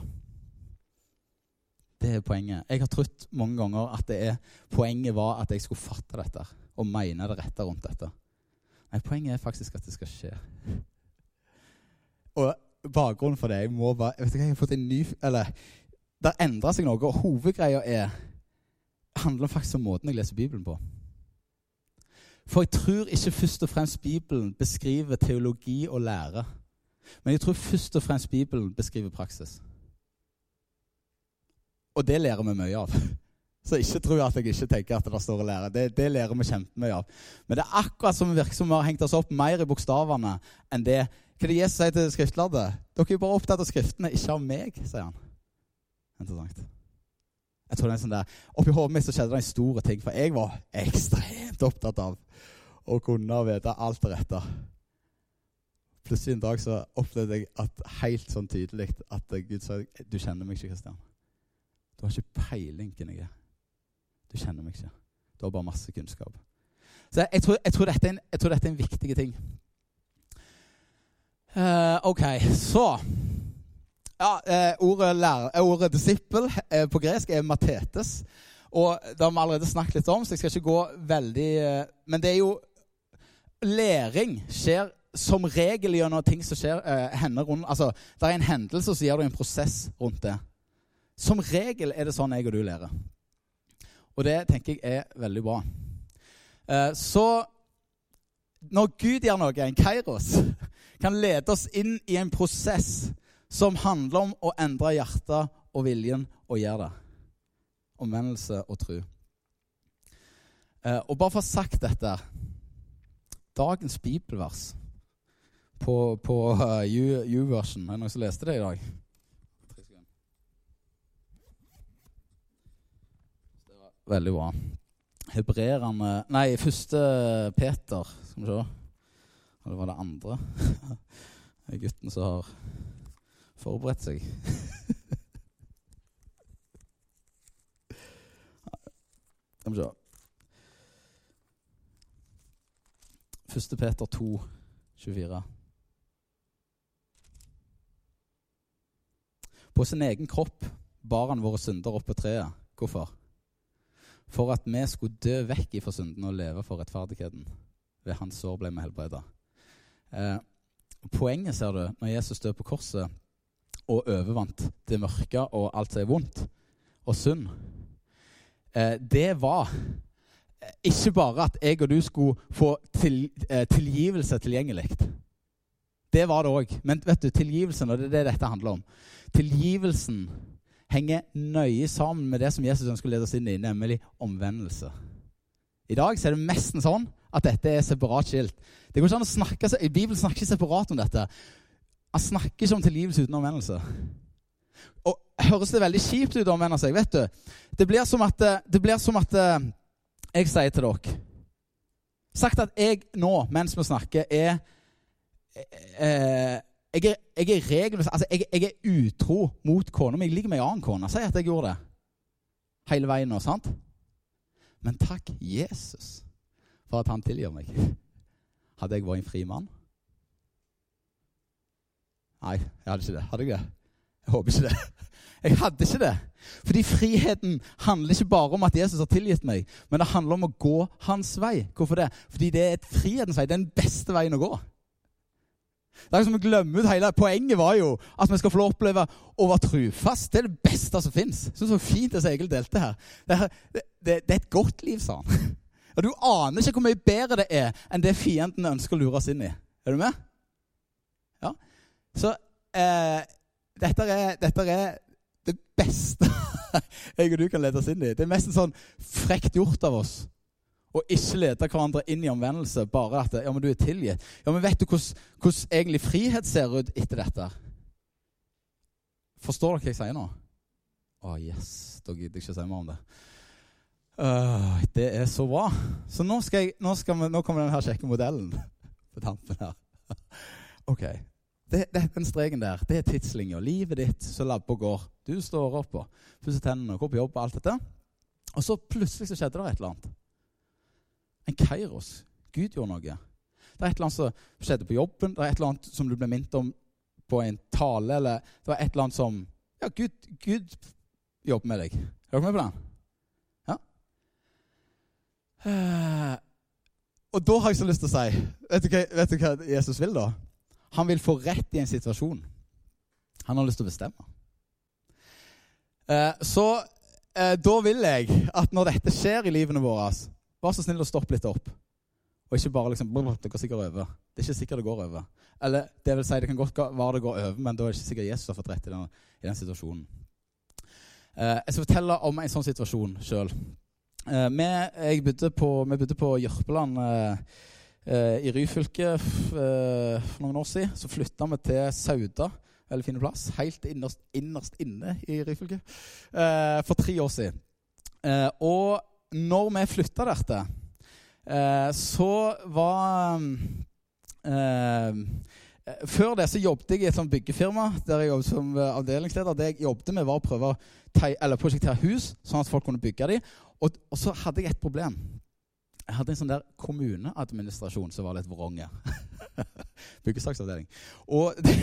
Det er poenget. Jeg har trodd mange ganger at det er, poenget var at jeg skulle fatte dette og mene det rette rundt dette. Nei, poenget er faktisk at det skal skje. Og bakgrunnen for det jeg må bare, vet du hva, jeg har fått en ny, eller det endrer seg noe, og hovedgreia er handler faktisk om måten jeg leser Bibelen på. For jeg tror ikke først og fremst Bibelen beskriver teologi og lære. Men jeg tror først og fremst Bibelen beskriver praksis. Og det lærer vi mye av. Så ikke tro at jeg ikke tenker at det står å lære. Det, det lærer vi kjempemye av. Men det er akkurat som virker som vi har hengt oss opp mer i bokstavene enn det. Hva er det Jesus sier til skriftlærde? Dere er bare opptatt av Skriftene, ikke av meg, sier han. Interessant. Jeg tror det er sånn der, Oppi hodet mitt så skjedde det en stor ting, for jeg var ekstremt opptatt av å kunne vite alt det rette. Plutselig en dag så opplevde jeg at helt sånn tydelig at Gud sa du kjenner meg ikke, Kristian. Du har ikke peiling hvem jeg er. Du kjenner meg ikke. Du har bare masse kunnskap. Så jeg, jeg, tror, jeg, tror, dette en, jeg tror, dette er en, viktig ting. Uh, OK, så ja, eh, ordet, lærer, uh, ordet disippel på gresk er matetes. Og Det har vi allerede snakket litt om, så jeg skal ikke gå veldig Men det er jo Læring skjer som regel gjennom ting som skjer, hender rundt Altså, Det er en hendelse, og så gjør du en prosess rundt det. Som regel er det sånn jeg og du lærer. Og det tenker jeg er veldig bra. Eh, så når Gud gjør noe, en kairos, kan lede oss inn i en prosess som handler om å endre hjertet og viljen og gjøre det. Omvendelse og tro. Eh, og bare for å ha sagt dette Dagens bibelvers på, på uh, U-version Er det noen som leste det i dag? Det var Veldig bra. Hebrerende Nei, første Peter. Skal vi se. Og det var det andre. Det er gutten som har forberedt seg. Skal vi se. Første Peter 2, 24. På sin egen kropp bar han våre synder opp på treet. Hvorfor? for at vi skulle dø vekk ifra synden og leve for rettferdigheten. Ved hans sår ble vi helbreda. Eh, poenget, ser du, når Jesus døde på korset og overvant det mørke og alt som er vondt og synd, eh, det var eh, ikke bare at jeg og du skulle få til, eh, tilgivelse tilgjengelig. Det var det òg. Men vet du, tilgivelsen, og det er det dette handler om Tilgivelsen henger nøye sammen med det som Jesus ønsker å lede oss inn i, nemlig omvendelse. I dag er det nesten sånn at dette er separat skilt. Det går ikke an å snakke, Bibelen snakker ikke separat om dette. Han snakker ikke om tilgivelse uten omvendelse. Og Høres det veldig kjipt ut å omvende seg? vet du? Det blir som at, det blir som at eh, jeg sier til dere Sagt at jeg nå, mens vi snakker, er eh, jeg er, jeg er Altså, jeg, jeg, er utro mot kona mi. Jeg ligger med ei annen kone. Si at jeg gjorde det hele veien nå, sant? Men takk Jesus for at han tilgir meg. Hadde jeg vært en fri mann? Nei, jeg hadde ikke det. Hadde jeg det? Jeg håper ikke det. Jeg hadde ikke det. Fordi friheten handler ikke bare om at Jesus har tilgitt meg, men det handler om å gå hans vei. Hvorfor det? Fordi det er et frihetens vei. Det er den beste veien å gå. Det er som å glemme ut hele Poenget var jo at vi skal få oppleve å være trufast. Det er det beste som fins. Så, fint det som Egil delte her. Det er, det, det er et godt liv, sa han. Og Du aner ikke hvor mye bedre det er enn det fienden ønsker å lure oss inn i. Er du med? Ja. Så eh, dette, er, dette er det beste jeg og du kan lede oss inn i. Det er mest sånn frekt gjort av oss og ikke lede hverandre inn i omvendelse. Bare at ja, men du er tilgitt. Ja, men vet du hvordan, egentlig frihet ser ut etter dette? Forstår dere hva jeg sier nå? Å, oh, yes. Da gidder jeg ikke å si mer om det. Uh, det er så bra. Så nå, jeg, nå, vi, nå kommer denne kjekke modellen på tampen her. ok. Det, det, den streken der, det er tidslinja. Livet ditt som labber og går. Du står opp og pusser tennene, og går på jobb og alt dette. Og så plutselig så skjedde det et eller annet. En kairos. Gud gjorde noe. Det er et eller annet som skjedde på jobben, det er et eller annet som du ble minnet om på en tale, eller det var et eller annet som Ja, Gud, Gud jobber med deg. Er dere med på den? Ja? Uh, og da har jeg så lyst til å si vet du, hva, vet du hva Jesus vil, da? Han vil få rett i en situasjon. Han har lyst til å bestemme. Uh, så uh, da vil jeg at når dette skjer i livene våre Vær så snill å stoppe litt opp. Og ikke bare liksom Det går sikkert over. Det er ikke sikkert det går over. Eller det vil si, det kan godt være det går over, men da er det ikke sikkert Jesus har fått rett i den, i den situasjonen. Eh, jeg skal fortelle om en sånn situasjon sjøl. Eh, vi, vi bodde på Jørpeland eh, i Ryfylke eh, for noen år siden. Så flytta vi til Sauda eller fin plass. Helt innerst, innerst inne i Ryfylke. Eh, for tre år siden. Eh, og når vi flytta dette, eh, så var før det så jobbet jeg i et sånt byggefirma der jeg jobbet som avdelingsleder. Det jeg jobbet med, var å prøve å prosjektere hus, sånn at folk kunne bygge dem. Og, og, så hadde jeg et problem. Jeg hadde en sånn der kommuneadministrasjon som var litt vronge. Byggesaksavdeling. Og det,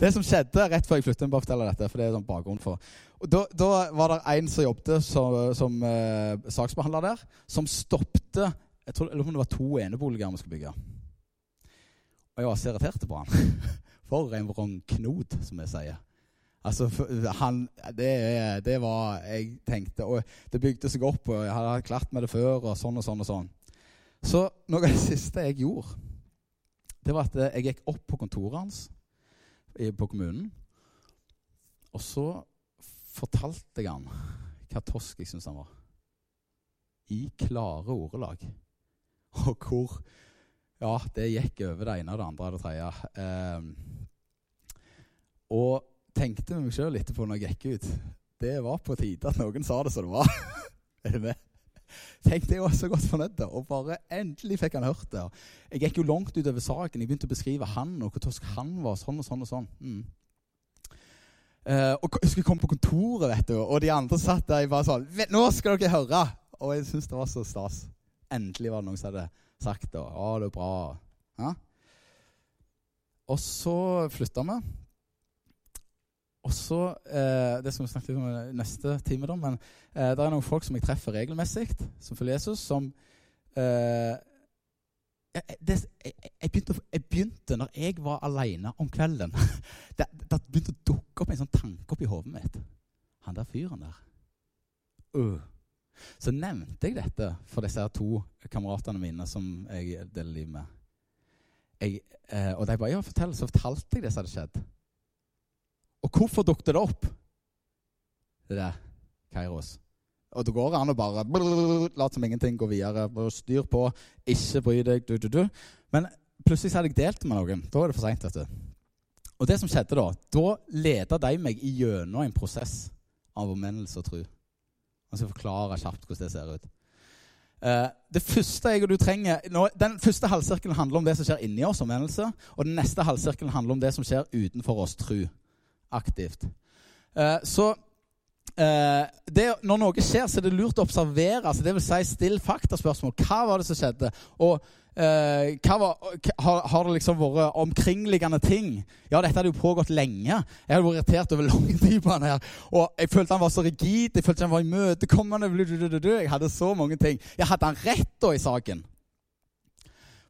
det, som skjedde rett før jeg flyttet, bare fortelle dette, for det er sånn bakgrunn for. Og da, da var det en som jobbet som, som uh, saksbehandler der, som stoppte jeg tror, det var to eneboliger vi skulle bygge. Og jeg var så irritert på han. For en vrangknot, som jeg sier. Altså, han, det, det, var Jeg tenkte Og det bygde seg opp, og jeg hadde klart med det før, og sånn og sånn og sånn. Så noe av det siste jeg gjorde, det var at jeg gikk opp på kontoret hans på kommunen. Og så fortalte jeg han hva tosk jeg syntes han var. I klare ordelag. Og hvor Ja, det gikk over det ene og det andre og det tredje. Eh, og tenkte med meg sjøl etterpå når jeg gikk ut Det var på tide at noen sa det som det var. er du med? Tenkte jeg var så godt fornøyd. Og bare endelig fikk han hørt det. Jeg gikk jo langt utover saken. Jeg begynte å beskrive han og hvor tosk han var. Sånn og sånn og sånn. Mm. Uh, og jeg husker jeg kom på kontoret, vet du, og de andre satt der bare sånn 'Nå skal dere høre!' Og jeg syntes det var så stas. Endelig var det noen som hadde sagt det. 'Å, det er bra.' Ja? Og så flytta vi. Og så, eh, Det skal vi snakke litt om i neste time, da, men eh, det er noen folk som jeg treffer regelmessig, som følger Jesus, som eh, jeg, det, jeg, jeg, begynte, jeg, begynte, når jeg var alene om kvelden det, det, begynte å dukke opp en sånn tanke opp i hodet mitt. Han der fyren der. Uh. Så nevnte jeg dette for disse to kameratene mine som jeg deler liv med. Eh, og de bare ja, fortell, så fortalte jeg det som hadde skjedd. Og hvorfor dukket det opp? Det der Kairos. Og det går an å bare late som ingenting, gå videre. Styr på, ikke bry deg. Du, du, du. Men plutselig hadde jeg delt med noen. Da var det for seint. Og det som skjedde da, da leda de meg gjennom en prosess av omvendelse og tro. Jeg skal forklare kjapt hvordan det ser ut. Uh, det første jeg og du trenger, nå, Den første halvsirkelen handler om det som skjer inni oss, omvendelse. Og den neste halvsirkelen handler om det som skjer utenfor oss, tro aktivt. Eh, så eh, det, når noe skjer, så er det lurt å observere. altså det vil si Still faktaspørsmål. Hva var det som skjedde? Og eh, var, har, har, det liksom vært omkringliggende ting? Ja, dette hadde jo pågått lenge. Jeg hadde vært irritert over lang tid på han her. Og jeg følte han var så rigid, jeg følte han var imøtekommende. Jeg hadde så mange ting. Jeg hadde han rett da i saken?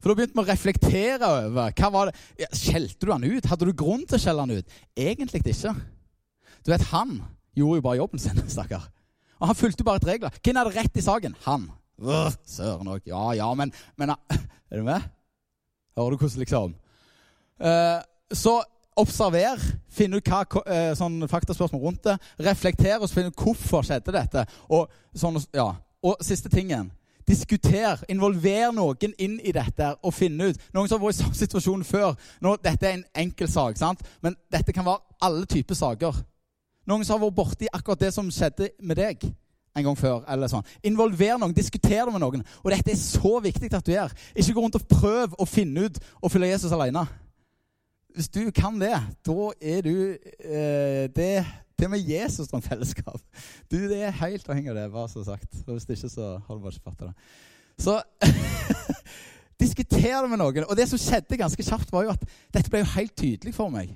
For da begynte vi å reflektere over hva var det? Ja, Skjelte du han ut? Hadde du grunn til å skjelle han ut? Egentlig ikke. Du vet, Han gjorde jo bare jobben sin, stakkar. Og han fulgte jo bare et regler. Hvem hadde rett i saken? Han. Søren òg. Ja, ja, men, men Er du med? Hører du hvordan liksom uh, Så observer, finn ut hva, uh, sånn faktaspørsmål rundt det. Reflekter og finn ut hvorfor skjedde dette. Og, sånn, ja. og siste tingen Diskuter, involver noen inn i dette og finne ut Noen som har vært i samme situasjon før. Nå, dette er en enkel sak, sant? men dette kan være alle typer saker. Noen som har vært borti akkurat det som skjedde med deg en gang før. eller sånn. Involver noen, diskuter det med noen. Og dette er så viktig at du gjør. Ikke gå rundt og prøv å finne ut og følge Jesus alene. Hvis du kan det, da er du eh, det til og med Jesus trenger fellesskap. Du, Det er helt avhengig av det, bare så sagt. Og hvis ikke, så har du bare ikke fatta det. Så diskuter det med noen. Og det som skjedde ganske kjapt, var jo at dette ble jo helt tydelig for meg.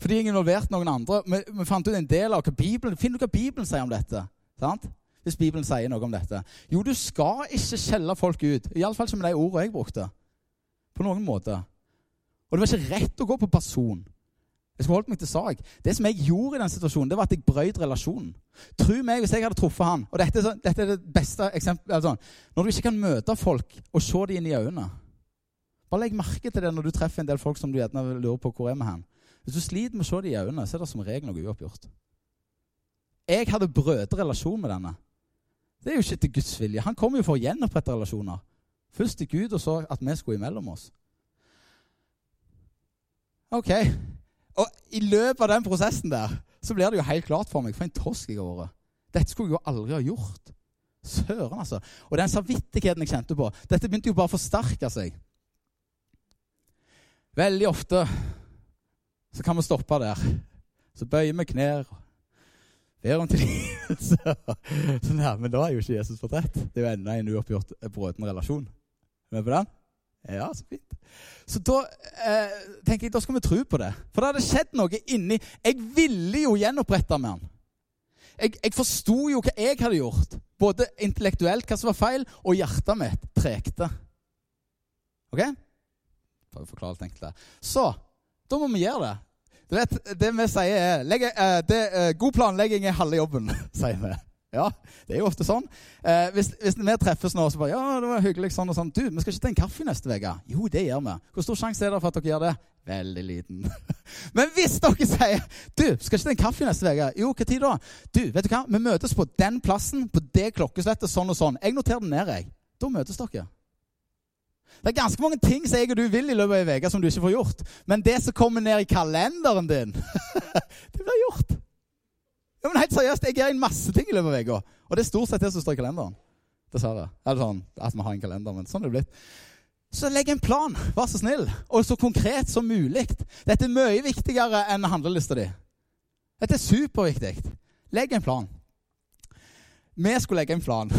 Fordi jeg involverte noen andre. Vi, vi fant ut en del av hva Bibelen Finn ut hva Bibelen sier om dette. sant? Hvis Bibelen sier noe om dette. Jo, du skal ikke skjelle folk ut. Iallfall ikke med de ordene jeg brukte. På noen måte. Og det var ikke rett å gå på person. Jeg skulle holdt meg til sak. Det som jeg gjorde i den situasjonen, det var at jeg brøyt relasjonen. Tro meg, hvis jeg hadde truffet han Og dette, dette er det beste eksempelet. Altså, når du ikke kan møte folk og se dem inn i øynene Bare legg merke til det når du treffer en del folk som du gjerne lurer på hvor er med hen. Hvis du sliter med å se dem i øynene, så er det som regel noe uoppgjort. Jeg hadde brøt relasjon med denne. Det er jo ikke til Guds vilje. Han kommer jo for å gjenopprette relasjoner. Først til Gud, og så at vi skulle imellom oss. Ok, Og i løpet av den prosessen der så blir det jo helt klart for meg for en tosk jeg har vært. Dette skulle jeg jo aldri ha gjort. Søren, altså. Og den samvittigheten jeg kjente på, dette begynte jo bare å forsterke seg. Veldig ofte så kan vi stoppe der. Så bøyer vi knær. Ber om tilgivelse. Sånn men da er jo ikke Jesus fått rett. Det er jo enda en uoppgjort bråten relasjon. Er du med på den? Ja, så fint. Så da eh, tenker jeg, da skal vi tro på det. For det hadde skjedd noe inni Jeg ville jo gjenopprette med han. Jeg, jeg forsto jo hva jeg hadde gjort. Både intellektuelt, hva som var feil, og hjertet mitt trekte. OK? For å forklare litt enkelt. Så da må vi gjøre det. Du vet, Det vi sier, er legge, eh, det, eh, God planlegging er halve jobben, sier vi. Ja, det er jo ofte sånn. Eh, hvis, hvis, vi treffes nå, så bare Ja, det var hyggelig sånn og sånn. Du, vi skal ikke ta en kaffe neste uke. Jo, det gjør vi. Hvor stor sjanse er det for at dere gjør det? Veldig liten. Men hvis dere sier Du, skal ikke ta en kaffe neste uke? Jo, hva tid da? Du, vet du hva? Vi møtes på den plassen, på det klokkeslettet, sånn og sånn. Jeg noterer det ned, jeg. Da møtes dere. Det er ganske mange ting som jeg og du vil i løpet av ei uke som du ikke får gjort. Men det som kommer ned i kalenderen din, det blir gjort. Ja, men helt seriøst, Jeg gjør en masse ting i løpet av uka. Og det er stort sett det som står i kalenderen. Dessverre. Eller sånn at vi har en kalender, men sånn er det blitt. Så legg en plan, vær så snill, og så konkret som mulig. Dette er mye viktigere enn handlelista di. Dette er superviktig. Legg en plan. Vi skulle legge en plan.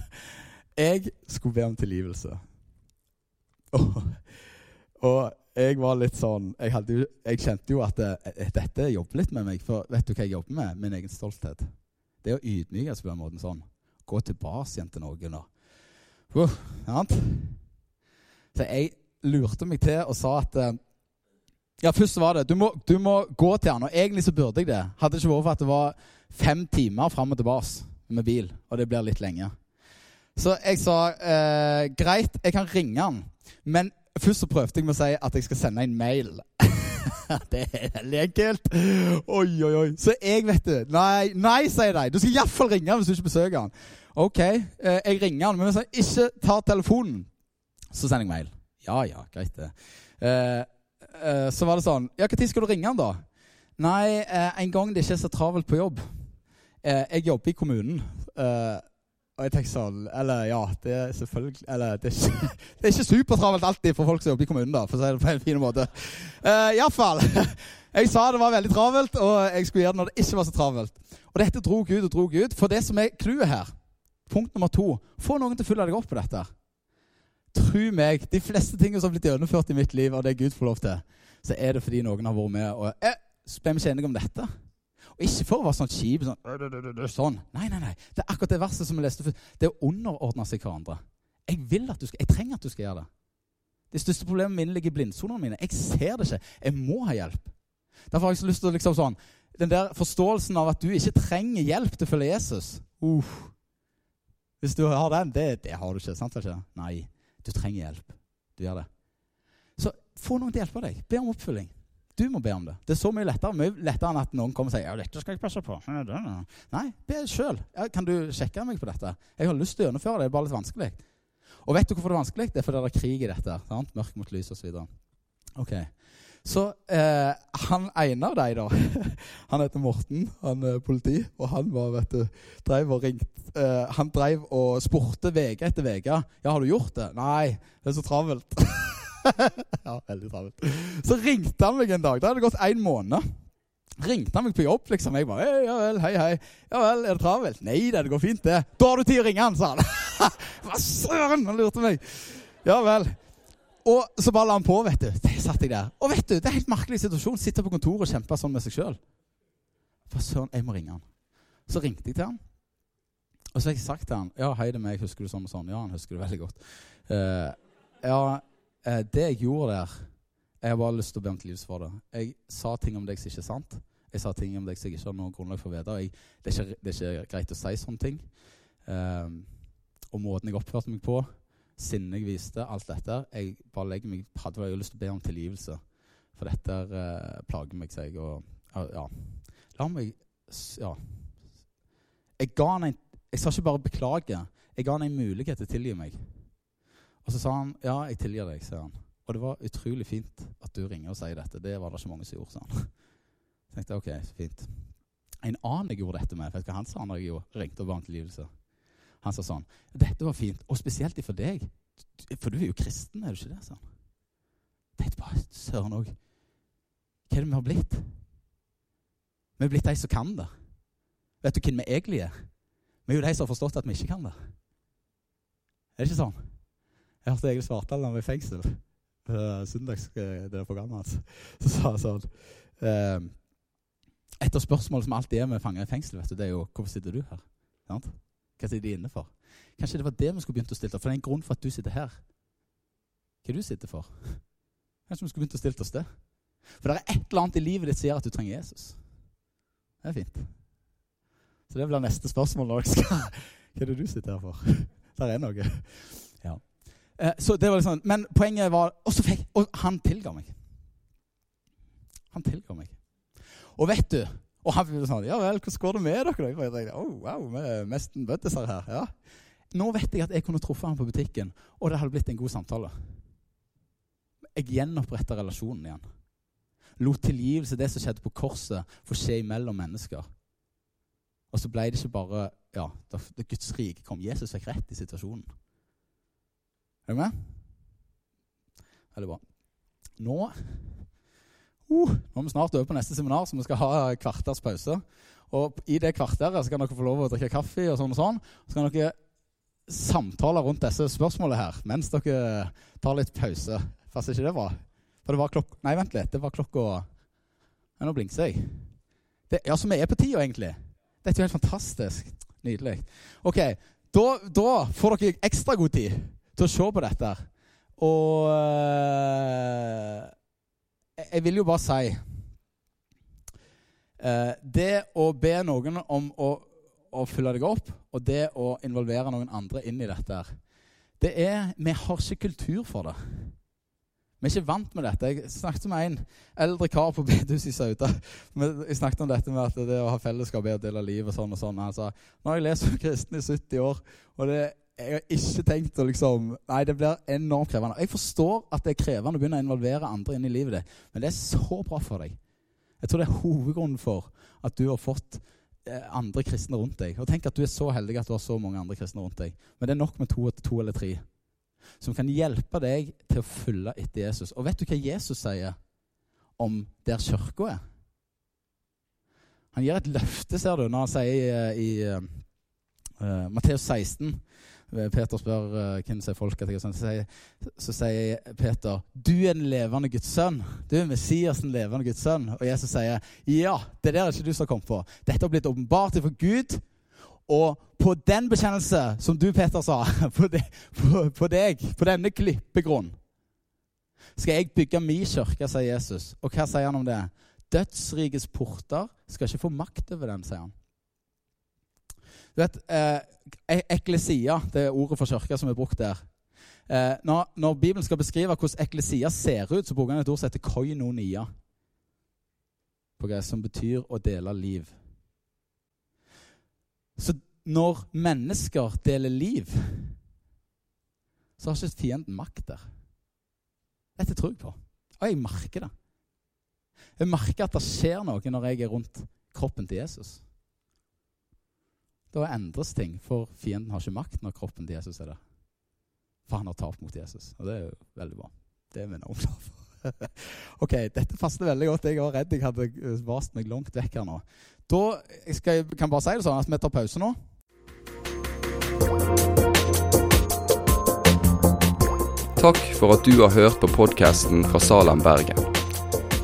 Jeg skulle be om tilgivelse. Og, og jeg var litt sånn Jeg, hadde, jeg kjente jo at det, eh, dette jobber litt med meg. For vet du hva jeg jobber med? Min egen stolthet. Det å ydmykes på den måten sånn. Gå tilbake igjen til noen. Og, uh, så jeg lurte meg til og sa at eh, Ja, først var det du må, du må gå til han. Og egentlig så burde jeg det. Hadde ikke vært for at det var fem timer fram og tilbake med bil. Og det blir litt lenge. Så jeg sa eh, greit, jeg kan ringe han. Men først så prøvde jeg med å si at jeg skal sende en mail. det er veldig enkelt. Oi, oi, oi. Så jeg, vet du Nei, nei sier de. Du skal iallfall ringe hvis du ikke besøker han. OK, eh, jeg ringer han, men hvis han ikke tar telefonen så sender jeg mail. Ja, ja, greit det. Eh, eh, så var det sånn Ja, når skal du ringe han, da? Nei, en gang det ikke er så travelt på jobb. Jeg jobber i kommunen. Eh, og jeg tenker sånn Eller ja, det er selvfølgelig Eller det er ikke, det er ikke supertravelt alltid for folk som jobber i kommunen, da, for å si det på en fin måte. Uh, Iallfall. Jeg sa det var veldig travelt, og jeg skulle gjøre det når det ikke var så travelt. Og dette dro ut og dro ut. For det som er clouet her, punkt nummer to Få noen til å følge deg opp på dette. Tro meg, de fleste tingene som har blitt gjennomført i mitt liv, og det Gud får lov til, så er det fordi noen har vært med og eh, ble vi enige om dette. Og ikke for å være sånn kjip sånn, sånn. Nei, nei, nei. Det er akkurat det verset som vi leste før. Det å underordne seg hverandre. Jeg vil at du skal, jeg trenger at du skal gjøre det. Det største problemet mine ligger i blindsonene mine. Jeg ser det ikke. Jeg må ha hjelp. Derfor har jeg så lyst til liksom sånn, Den der forståelsen av at du ikke trenger hjelp til å følge Jesus uh, Hvis du har den, det, det har du ikke. sant ikke? Nei. Du trenger hjelp. Du gjør det. Så få noen til å hjelpe deg. Be om oppfølging. Du må be om det. Det er så mye lettere mye lettere enn at noen kommer og sier ja, dette skal jeg passe på. Nei, be sjøl. Kan du sjekke meg på dette? Jeg har lyst til å gjennomføre det, det er bare litt vanskelig. Og vet du hvorfor det er vanskelig? Det er fordi det er krig i dette. Sant? Mørk mot lys osv. Ok. Så eh, han ene av dem, da Han heter Morten, han er politi. Og han var, vet du, drev og ringte eh, Han drev og spurte uke etter uke. Ja, har du gjort det? Nei, det er så travelt. ja, veldig travelt. Så ringte han meg en dag. Da hadde det gått en måned. Ringte han meg på jobb, liksom. Jeg bare Ja vel, hei, hei. Ja vel, er det travelt? Nei det går fint, det. Da har du tid å ringe han, sa han. Hva søren, han lurte meg. Ja vel. Og så bare la han på, vet du. Det satt jeg der. Og vet du, det er en helt merkelig situasjon. Sitter på kontoret og kjemper sånn med seg sjøl. Hva søren, jeg må ringe han. Så ringte jeg til han. Og så har jeg sagt til han Ja, hei, det er meg. Husker du sånn og sånn? Ja, han husker det veldig godt. Uh, ja, uh, det jeg gjorde der Jeg bare lyst til å be om tilgivelse for det. Jeg sa ting om deg som ikke er sant. Jeg sa ting om deg som jeg ikke har noe grunnlag for å vite. Det, er ikke, det, er ikke, greit å si sånne ting. Uh, og måten jeg oppførte meg på sinnet jeg viste, alt dette. Jeg bare legger meg, hadde jeg lyst til å be om tilgivelse. For dette uh, plager meg, sier jeg. Og ja. La meg Ja. Jeg ga han en Jeg sa ikke bare 'beklage'. Jeg ga han en mulighet til å tilgi meg. Og så sa han 'ja, jeg tilgir deg', sier han. Og det var utrolig fint at du ringer og sier dette. Det var det ikke mange som gjorde. Så tenkte jeg, ok, fint. En annen jeg gjorde dette med, vet du hva han sa når jeg gjorde, ringte og ba om tilgivelse? Han sa sånn Dette var fint, og spesielt for deg. For du er jo kristen, er du ikke det? sånn? Tenkte bare, Søren òg. Hva er det vi har blitt? Vi er blitt de som kan det. Vet du hvem vi egentlig er? Vi er jo de som har forstått at vi ikke kan det. Er det ikke sånn? Jeg hørte Egil Svartdal da han var i fengsel. Uh, søndags, det programmet hans. Så sa han sånn uh, Et av spørsmålene som alltid er med fanger i fengsel, vet du, det er jo 'Hvorfor sitter du her?' Hva sitter de inne for? Kanskje det var det vi skulle begynt å stille For det er en grunn for at du sitter her. Hva er du sitter for? Kanskje vi skulle begynt å stille oss det? For det er et eller annet i livet ditt som gjør at du trenger Jesus. Det er fint. Så det blir neste spørsmål når jeg skal Hva er det du sitter her for? Der er noe. Eh, så det var liksom, Men poenget var Og så fikk Og han tilga meg. Han tilga meg. Og vet du Og han ble sånn Ja vel, hvordan går det med dere? Og jeg tenkte, oh, wow, vi er nesten buddiser her. Ja. Nå vet jeg at jeg kunne truffet ham på butikken, og det hadde blitt en god samtale. Jeg gjenoppretta relasjonen igjen. Lot tilgivelse, det som skjedde på korset, få skje mellom mennesker. Og så ble det ikke bare ja, da Guds rike kom. Jesus fikk rett i situasjonen. Er du med? Veldig bra. Nå uh, Nå er vi snart over på neste seminar, så vi skal ha kvarters pause. Og I det kvarteret så kan dere få lov å drikke kaffe og sånn og sånn. Så kan dere samtale rundt disse spørsmålene her mens dere tar litt pause. Passer ikke det bra? For det var klokka Nei, vent litt. Det var klokka Nå blingser jeg. Det, ja, så vi er på tida, egentlig. Dette er jo helt fantastisk. Nydelig. Ok, da, da, får dere ekstra god tid til å se på dette. Og øh, jeg vil jo bare si øh, Det å be noen om å, å fylle deg opp, og det å involvere noen andre inn i dette, det er Vi har ikke kultur for det. Vi er ikke vant med dette. Jeg snakket med en eldre kar på bedehuset i Sauda. Jeg snakket om dette med at det å ha fellesskap er å dele liv og sånn og sånn. Sa nå har jeg lest om kristne i 70 år, og det, jeg har ikke tenkt å liksom Nei, det blir enormt krevende. Jeg forstår at det er krevende å begynne å involvere andre inn i livet ditt, men det er så bra for deg. Jeg tror det er hovedgrunnen for at du har fått eh, andre kristne rundt deg. Og tenk at du er så heldig at du har så mange andre kristne rundt deg. Men det er nok med to, to eller tre som kan hjelpe deg til å følge etter Jesus. Og vet du hva Jesus sier om der kirka er? Han gir et løfte, ser du, når han sier i uh, uh, Matteus 16 Peter spør uh, hvem er folket så sier, så sier Peter du er den levende Guds sønn. Du er Messias, den levende Guds sønn. Og Jesus sier ja, det der er ikke du som har kommet på. Dette har blitt åpenbart for Gud. Og på den bekjennelse, som du, Peter, sa, på, de, på, på deg, på denne klippegrunn, skal jeg bygge min kirke, sier Jesus. Og hva sier han om det? Dødsrikets porter skal ikke få makt over den, sier han. Du vet, eh, Eklesia, det er ordet for kirke som er brukt der. Eh, når, når, Bibelen skal beskrive hvordan eklesia ser ut, så bruker han et ord som heter koinonia. Som betyr å dele liv. Så når mennesker deler liv, så har ikke fienden makt der. Dette tror jeg på. Og jeg merker det. Jeg merker at det skjer noe når jeg er rundt kroppen til Jesus. Da endres ting, for fienden har ikke makt når kroppen til Jesus er der. For han har tapt mot Jesus, og det er jo veldig bra. Det er vi nå glad for. ok, dette passet veldig godt. Jeg var redd jeg hadde vast meg langt vekk her nå. Da skal jeg bare si det sånn at vi tar pause nå. Takk for at du har hørt på podkasten fra Salem, Bergen.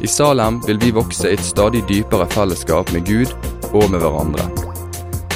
I Salem vil vi vokse i et stadig dypere fellesskap med Gud og med hverandre.